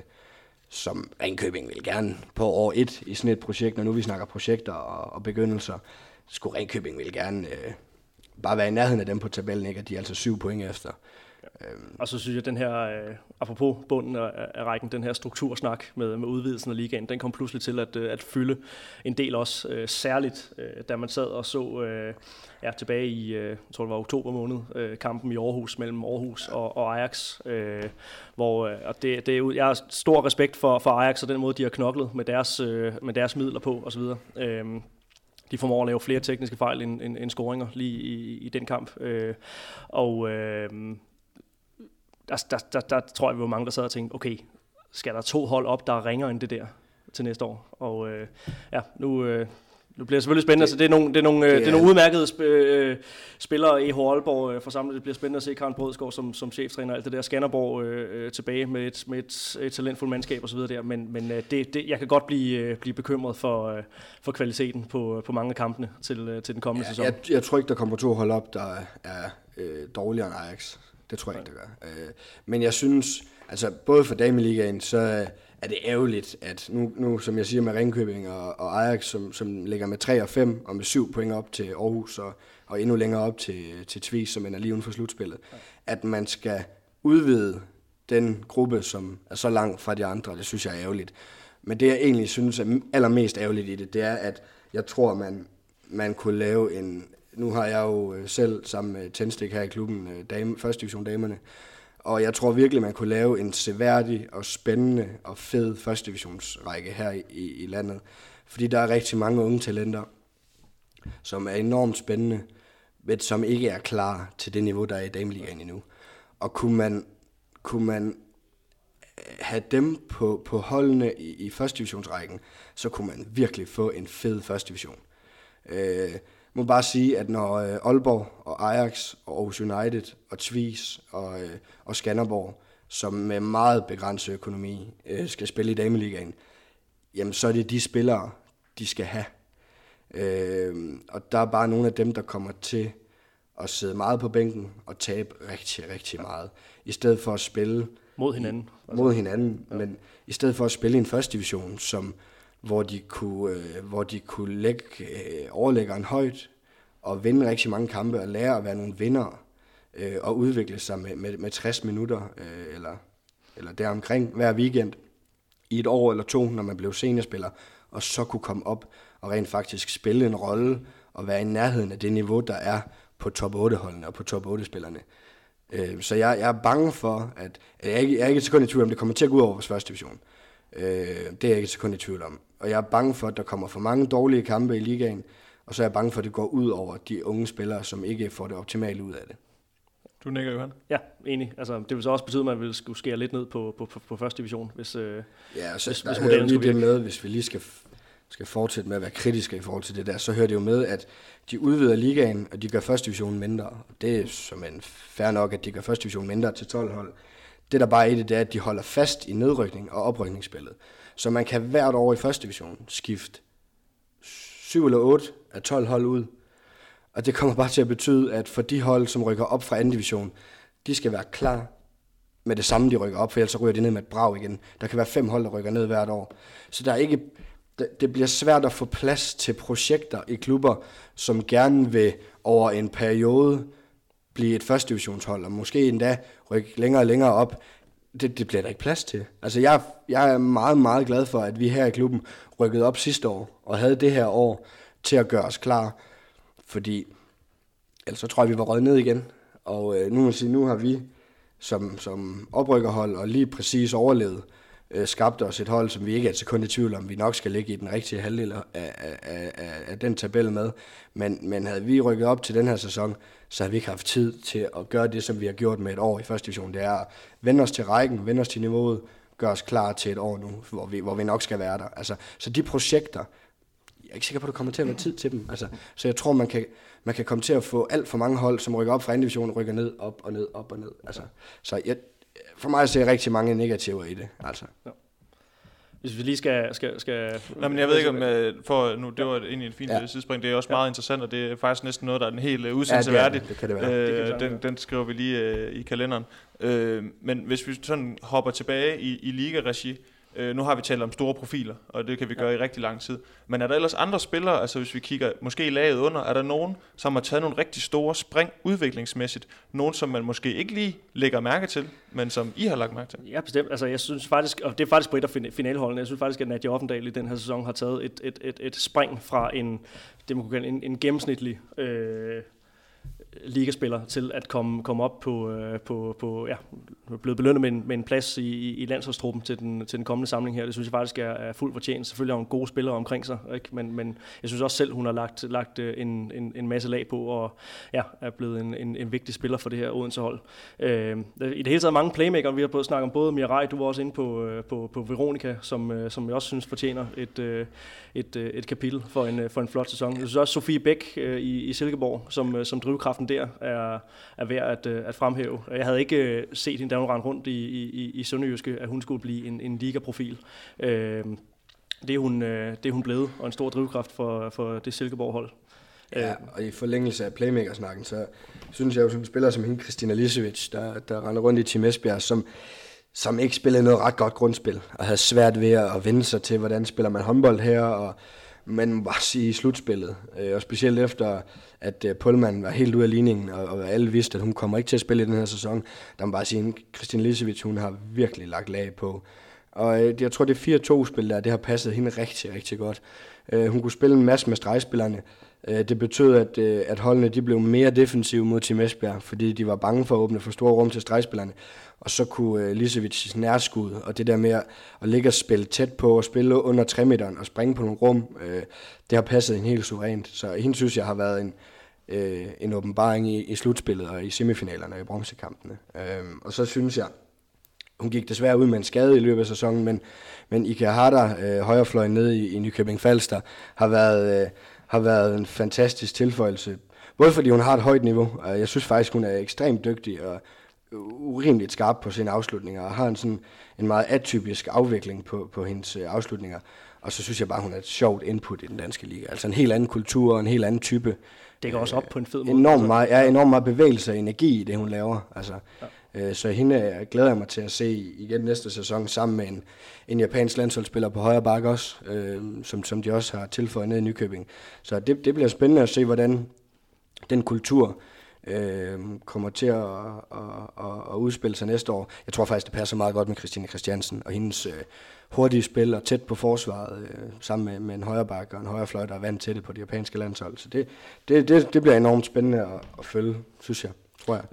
som Ringkøbing vil gerne på år 1 i sådan et projekt, når nu vi snakker projekter og, og begyndelser, skulle Ringkøbing vil gerne øh, bare være i nærheden af dem på tabellen, ikke? at de er altså syv point efter. Øhm. Og så synes jeg, at den her, øh, apropos bunden af, af rækken, den her struktursnak med, med udvidelsen af ligaen, den kom pludselig til at, øh, at fylde en del også, øh, særligt øh, da man sad og så øh, ja, tilbage i, øh, jeg tror det var oktober måned, øh, kampen i Aarhus mellem Aarhus og, og Ajax, øh, hvor øh, og det, det er, jeg har stor respekt for, for Ajax og den måde, de har knoklet med deres, øh, med deres midler på osv. Øh, de formår at lave flere tekniske fejl end, end, end scoringer lige i, i den kamp. Øh, og øh, der, der, der, der tror jeg, vi var mange, der sad og tænkte, okay, skal der to hold op, der ringer end det der til næste år? Og øh, ja, nu, øh, nu bliver det selvfølgelig spændende. Det, så det er nogle, det er nogle, det er, det er nogle udmærkede sp- øh, spillere i Aalborg øh, forsamlet. Det bliver spændende at se Karen Brødskov som, som cheftræner og alt det der. Skanderborg øh, øh, tilbage med et, med et, et talentfuldt mandskab osv. der. Men, men øh, det, det, jeg kan godt blive, øh, blive bekymret for, øh, for kvaliteten på, på mange af kampene til, øh, til den kommende ja, sæson. Jeg, jeg tror ikke, der kommer to hold op, der er øh, dårligere end Ajax. Det tror jeg ikke, det gør. Øh, men jeg synes, altså både for Dameligaen, så er det ærgerligt, at nu, nu som jeg siger med Ringkøbing og, og Ajax, som, som ligger med 3 og 5 og med 7 point op til Aarhus og, og endnu længere op til, til Tvis, som er lige uden for slutspillet, at man skal udvide den gruppe, som er så langt fra de andre, det synes jeg er ærgerligt. Men det jeg egentlig synes er allermest ærgerligt i det, det er, at jeg tror, man, man kunne lave en, nu har jeg jo øh, selv sammen med Tændstik her i klubben, øh, dame, første division damerne, og jeg tror virkelig, man kunne lave en seværdig og spændende og fed første divisionsrække her i, i landet. Fordi der er rigtig mange unge talenter, som er enormt spændende, men som ikke er klar til det niveau, der er i dameligaen endnu. Og kunne man, kunne man øh, have dem på, på holdene i, i første divisionsrækken, så kunne man virkelig få en fed første division. Øh, må bare sige, at når øh, Aalborg og Ajax og Aarhus United og Tvis og, øh, og Skanderborg, som med meget begrænset økonomi øh, skal spille i Dameligaen, jamen så er det de spillere, de skal have. Øh, og der er bare nogle af dem, der kommer til at sidde meget på bænken og tabe rigtig, rigtig meget. I stedet for at spille... Mod hinanden. Altså. Mod hinanden, ja. men i stedet for at spille i en første division, som hvor de kunne, øh, hvor de kunne lægge øh, overlæggeren højt og vinde rigtig mange kampe og lære at være nogle vinder øh, og udvikle sig med, med, med 60 minutter øh, eller, eller deromkring hver weekend. i et år eller to, når man blev seniorspiller, og så kunne komme op og rent faktisk spille en rolle og være i nærheden af det niveau, der er på top 8-holdene og på top 8-spillerne. Øh, så jeg, jeg er bange for, at jeg er, ikke, jeg er ikke et sekund i tvivl om, det kommer til at gå ud over vores første division. Øh, det er jeg ikke et sekund i tvivl om. Og jeg er bange for, at der kommer for mange dårlige kampe i ligaen, og så er jeg bange for, at det går ud over de unge spillere, som ikke får det optimale ud af det. Du nikker, Johan? Ja, enig. Altså, det vil så også betyde, at man vil skulle skære lidt ned på, på, på, på første division, hvis, øh, ja, så hvis, hvis modellen skulle det med, hvis vi lige skal, skal fortsætte med at være kritiske i forhold til det der, så hører det jo med, at de udvider ligaen, og de gør første division mindre. Det er som en fair nok, at de gør første division mindre til 12 hold. Det der bare er i det, det er, at de holder fast i nedrykning og oprykningsspillet. Så man kan hvert år i første division skifte 7 eller 8 af 12 hold ud. Og det kommer bare til at betyde, at for de hold, som rykker op fra anden division, de skal være klar med det samme, de rykker op, for ellers så ryger de ned med et brag igen. Der kan være fem hold, der rykker ned hvert år. Så der er ikke, det- det bliver svært at få plads til projekter i klubber, som gerne vil over en periode blive et første divisionshold, og måske endda rykke længere og længere op. Det, det bliver der ikke plads til. Altså jeg, jeg er meget, meget glad for, at vi her i klubben rykkede op sidste år, og havde det her år til at gøre os klar. Fordi ellers så tror jeg, vi var røget ned igen. Og øh, nu må sige, nu har vi som, som oprykkerhold og lige præcis overlevet, øh, skabt os et hold, som vi ikke er et sekund i tvivl om, vi nok skal ligge i den rigtige halvdel af, af, af, af, af den tabel med. Men, men havde vi rykket op til den her sæson, så har vi ikke haft tid til at gøre det, som vi har gjort med et år i første division. Det er at vende os til rækken, vende os til niveauet, gøre os klar til et år nu, hvor vi, hvor vi nok skal være der. Altså, så de projekter, jeg er ikke sikker på, at du kommer til at være tid til dem. Altså, så jeg tror, man kan, man kan komme til at få alt for mange hold, som rykker op fra anden division, rykker ned, op og ned, op og ned. Altså, så jeg, for mig ser jeg rigtig mange negativer i det. Altså. Hvis vi lige skal... skal, skal Nej, men jeg ved ikke om, øh, for nu, det var egentlig et fint Ja. ja. sidespring, det er også meget interessant, og det er faktisk næsten noget, der er en hel øh, udsendelse det, er værdigt. det, det kan det være. Det kan Øh, den, den skriver vi lige øh, i kalenderen. Øh, men hvis vi sådan hopper tilbage i, i liga-regi, øh, nu har vi talt om store profiler, og det kan vi gøre i rigtig lang tid. Men er der ellers andre spillere, altså hvis vi kigger måske i laget under, er der nogen, som har taget nogle rigtig store spring udviklingsmæssigt? Nogen, som man måske ikke lige lægger mærke til, men som I har lagt mærke til? Ja, bestemt. Altså, jeg synes faktisk, og det er faktisk på et af fin- finaleholdene, jeg synes faktisk, at Nadia Offendal i den her sæson har taget et, et, et, et spring fra en, det man kunne kalde en, en gennemsnitlig øh, ligaspiller til at komme, komme op på, øh, på, på ja, blevet belønnet med en, med en plads i, i, landsholdstruppen til den, til den kommende samling her. Det synes jeg faktisk er, er fuldt fortjent. Selvfølgelig har hun gode spillere omkring sig, ikke? Men, men jeg synes også selv, hun har lagt, lagt øh, en, en, en masse lag på, og ja, er blevet en, en, en vigtig spiller for det her Odense-hold. Øh, I det hele taget mange playmaker. Vi har både snakket om både Mirai, du var også inde på, øh, på, på Veronica, som, øh, som jeg også synes fortjener et, et, et kapitel for en, for en flot sæson. Jeg synes også Sofie Bæk i, i Silkeborg, som, som drivkraften der, er, er værd at, øh, at fremhæve. Jeg havde ikke øh, set hende, da hun rendte rundt i, i, i- i Sønderjyske, at hun skulle blive en, en ligaprofil. Øh, det, er hun, øh, det er hun blevet, og en stor drivkraft for, for det Silkeborg-hold. Ja, og i forlængelse af playmakersnakken, så synes jeg jo, som en spiller som hende, Kristina Lisevic, der, der render rundt i Team Esbjerg, som, som ikke spillede noget ret godt grundspil, og havde svært ved at vende sig til, hvordan spiller man håndbold her, og man må bare sige i slutspillet, øh, og specielt efter, at øh, Pullman var helt ude af ligningen, og, og alle vidste, at hun kommer ikke til at spille i den her sæson, der må bare sige, at Kristina Lisevic, hun har virkelig lagt lag på. Og øh, jeg tror, det 4-2-spil der, det har passet hende rigtig, rigtig godt. Øh, hun kunne spille en masse med stregspillerne. Øh, det betød, at, øh, at holdene de blev mere defensive mod Team Esbjerg, fordi de var bange for at åbne for store rum til stregspillerne. Og så kunne øh, Lisevics nærskud, og det der med at, ligge og spille tæt på, og spille under 3 meteren og springe på nogle rum, øh, det har passet en helt suverænt. Så hende synes jeg har været en, en åbenbaring i, i slutspillet og i semifinalerne og i bronzekampene. Øh, og så synes jeg, hun gik desværre ud med en skade i løbet af sæsonen, men, men Ike Harder, øh, højrefløjen nede i, i Nykøbing Falster, har været, øh, har været en fantastisk tilføjelse. Både fordi hun har et højt niveau, og jeg synes faktisk, hun er ekstremt dygtig og urimeligt skarp på sine afslutninger, og har en, sådan, en meget atypisk afvikling på, på hendes øh, afslutninger. Og så synes jeg bare, hun er et sjovt input i den danske liga. Altså en helt anden kultur og en helt anden type. Det går også op på en fed måde. Enormt meget, ja, enormt meget bevægelse og energi i det, hun laver. Altså, ja øh, så hende glæder jeg mig til at se igen næste sæson sammen med en, en japansk landsholdsspiller på højre bakke også, øh, som, som de også har tilføjet ned i Nykøbing. Så det, det bliver spændende at se, hvordan den kultur øh, kommer til at, at, at, at udspille sig næste år. Jeg tror faktisk, det passer meget godt med Christine Christiansen og hendes øh, hurtige spil og tæt på forsvaret, øh, sammen med, med en højre bakke og en højre fløj, der er vant til det på det japanske landshold. Så det, det, det, det bliver enormt spændende at, at følge, synes jeg, tror jeg.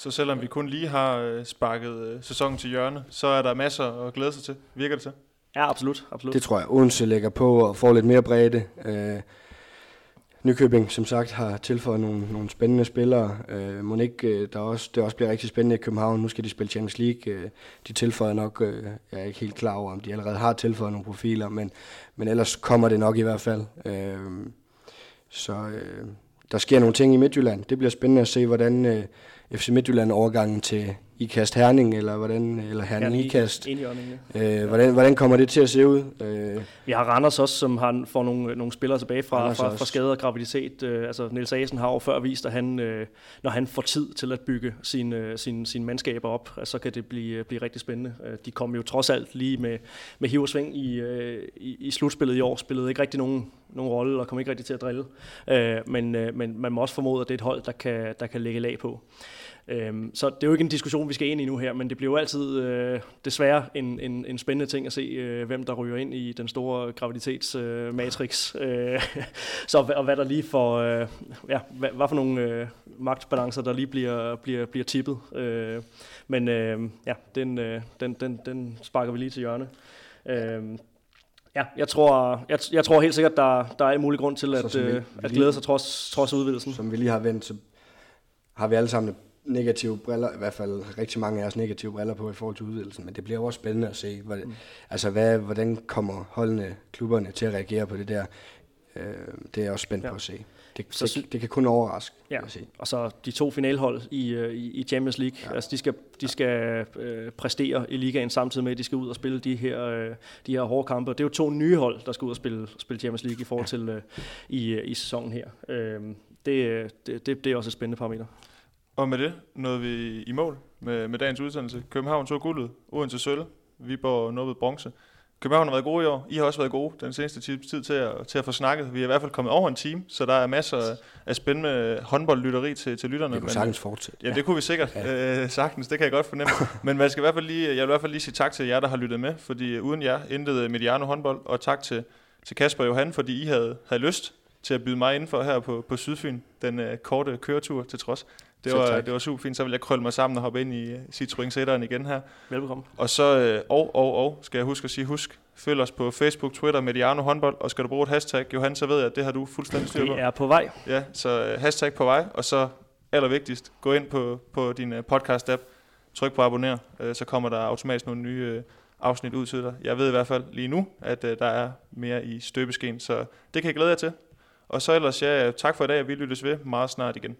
Så selvom vi kun lige har øh, sparket øh, sæsonen til hjørne, så er der masser at glæde sig til. Virker det til? Ja, absolut. absolut. Det tror jeg. Odense lægger på og får lidt mere bredde. Øh, Nykøbing, som sagt, har tilføjet nogle, nogle spændende spillere. Øh, ikke, øh, der også, det også bliver rigtig spændende i København. Nu skal de spille Champions League. Øh, de tilføjer nok, øh, jeg er ikke helt klar over, om de allerede har tilføjet nogle profiler, men, men ellers kommer det nok i hvert fald. Øh, så øh, der sker nogle ting i Midtjylland. Det bliver spændende at se, hvordan øh, FC Midtjylland overgangen til IKAST Herning, eller, hvordan, eller Herning Herning IKAST. Øh, hvordan, hvordan kommer det til at se ud? Øh, Vi har Randers også, som har, får nogle, nogle spillere tilbage fra, Randers fra, også. fra skade og graviditet. Øh, altså Niels Asen har jo før vist, at han, øh, når han får tid til at bygge sine øh, sin, sin mandskaber op, øh, så kan det blive, blive rigtig spændende. Øh, de kom jo trods alt lige med, med hiv og sving i, øh, i, i slutspillet i år, spillede ikke rigtig nogen, nogen rolle og kom ikke rigtig til at drille. Øh, men, øh, men man må også formode, at det er et hold, der kan, der kan lægge lag på. Øhm, så det er jo ikke en diskussion, vi skal ind i nu her, men det bliver jo altid øh, desværre en, en, en spændende ting at se, øh, hvem der ryger ind i den store graviditetsmatrix. Øh, øh, så og hvad der lige får, øh, ja, hvad, hvad for nogle øh, magtbalancer, der lige bliver, bliver, bliver tippet. Øh, men øh, ja, den, øh, den, den, den sparker vi lige til hjørne. Øh, Ja, jeg tror, jeg, jeg tror helt sikkert, der, der er en mulig grund til Så at, som vi- øh, at glæde sig trods, trods udvidelsen. som vi lige har vendt, så har vi alle sammen negative briller, i hvert fald rigtig mange af os negative briller på i forhold til udvidelsen, men det bliver også spændende at se, hvordan, mm. altså hvad, hvordan kommer holdene, klubberne til at reagere på det der. Øh, det er jeg også spændt Ja. på at se. Det, Så det, det kan kun overraske, Ja. jeg sige. Og så de to finalhold i, øh, i, i Champions League, ja. altså de skal, de skal øh, præstere i ligaen samtidig med, at de skal ud og spille de her, øh, de her hårde kampe. Det er jo to nye hold, der skal ud og spille, spille Champions League i forhold til øh, i, øh, i sæsonen her. Øh, det, det, det, det er også et spændende parameter. Og med det nåede vi i mål med, med dagens udsendelse. København tog guldet, Odense sølv, Viborg nåede bronze. København har været gode i år. I har også været gode den seneste tid til at, til at få snakket. Vi er i hvert fald kommet over en time, så der er masser af- spændende håndboldlytteri til, til lytterne. Det kunne Men- sagtens fortsætte. Ja, det kunne vi sikkert ja. øh, sagtens, det kan jeg godt fornemme. Men man skal i hvert fald lige, jeg vil i hvert fald lige sige tak til jer, der har lyttet med, fordi uden jer intet Mediano håndbold, og tak til, til Kasper og Johan, fordi I havde, havde lyst til at byde mig indenfor her på, på Sydfyn, den øh, korte køretur til trods. Det var, tak. det var super fint, så vil jeg krølle mig sammen og hoppe ind i øh, Citroën Sætteren igen her. Velbekomme. Og så, øh, og, og, og, skal jeg huske at sige, husk, følg os på Facebook, Twitter, Mediano håndbold, og skal du bruge et hashtag, Johan, så ved jeg, at det har du fuldstændig styr på. Det er på vej. Ja, så øh, hashtag på vej, og så allervigtigst, gå ind på, på din podcast-app, tryk på abonner, så kommer der automatisk nogle nye afsnit ud til dig. Jeg ved i hvert fald lige nu, at der er mere i støbeskeen, så det kan jeg glæde jer til. Og så ellers, ja, tak for i dag, og vi lyttes ved meget snart igen.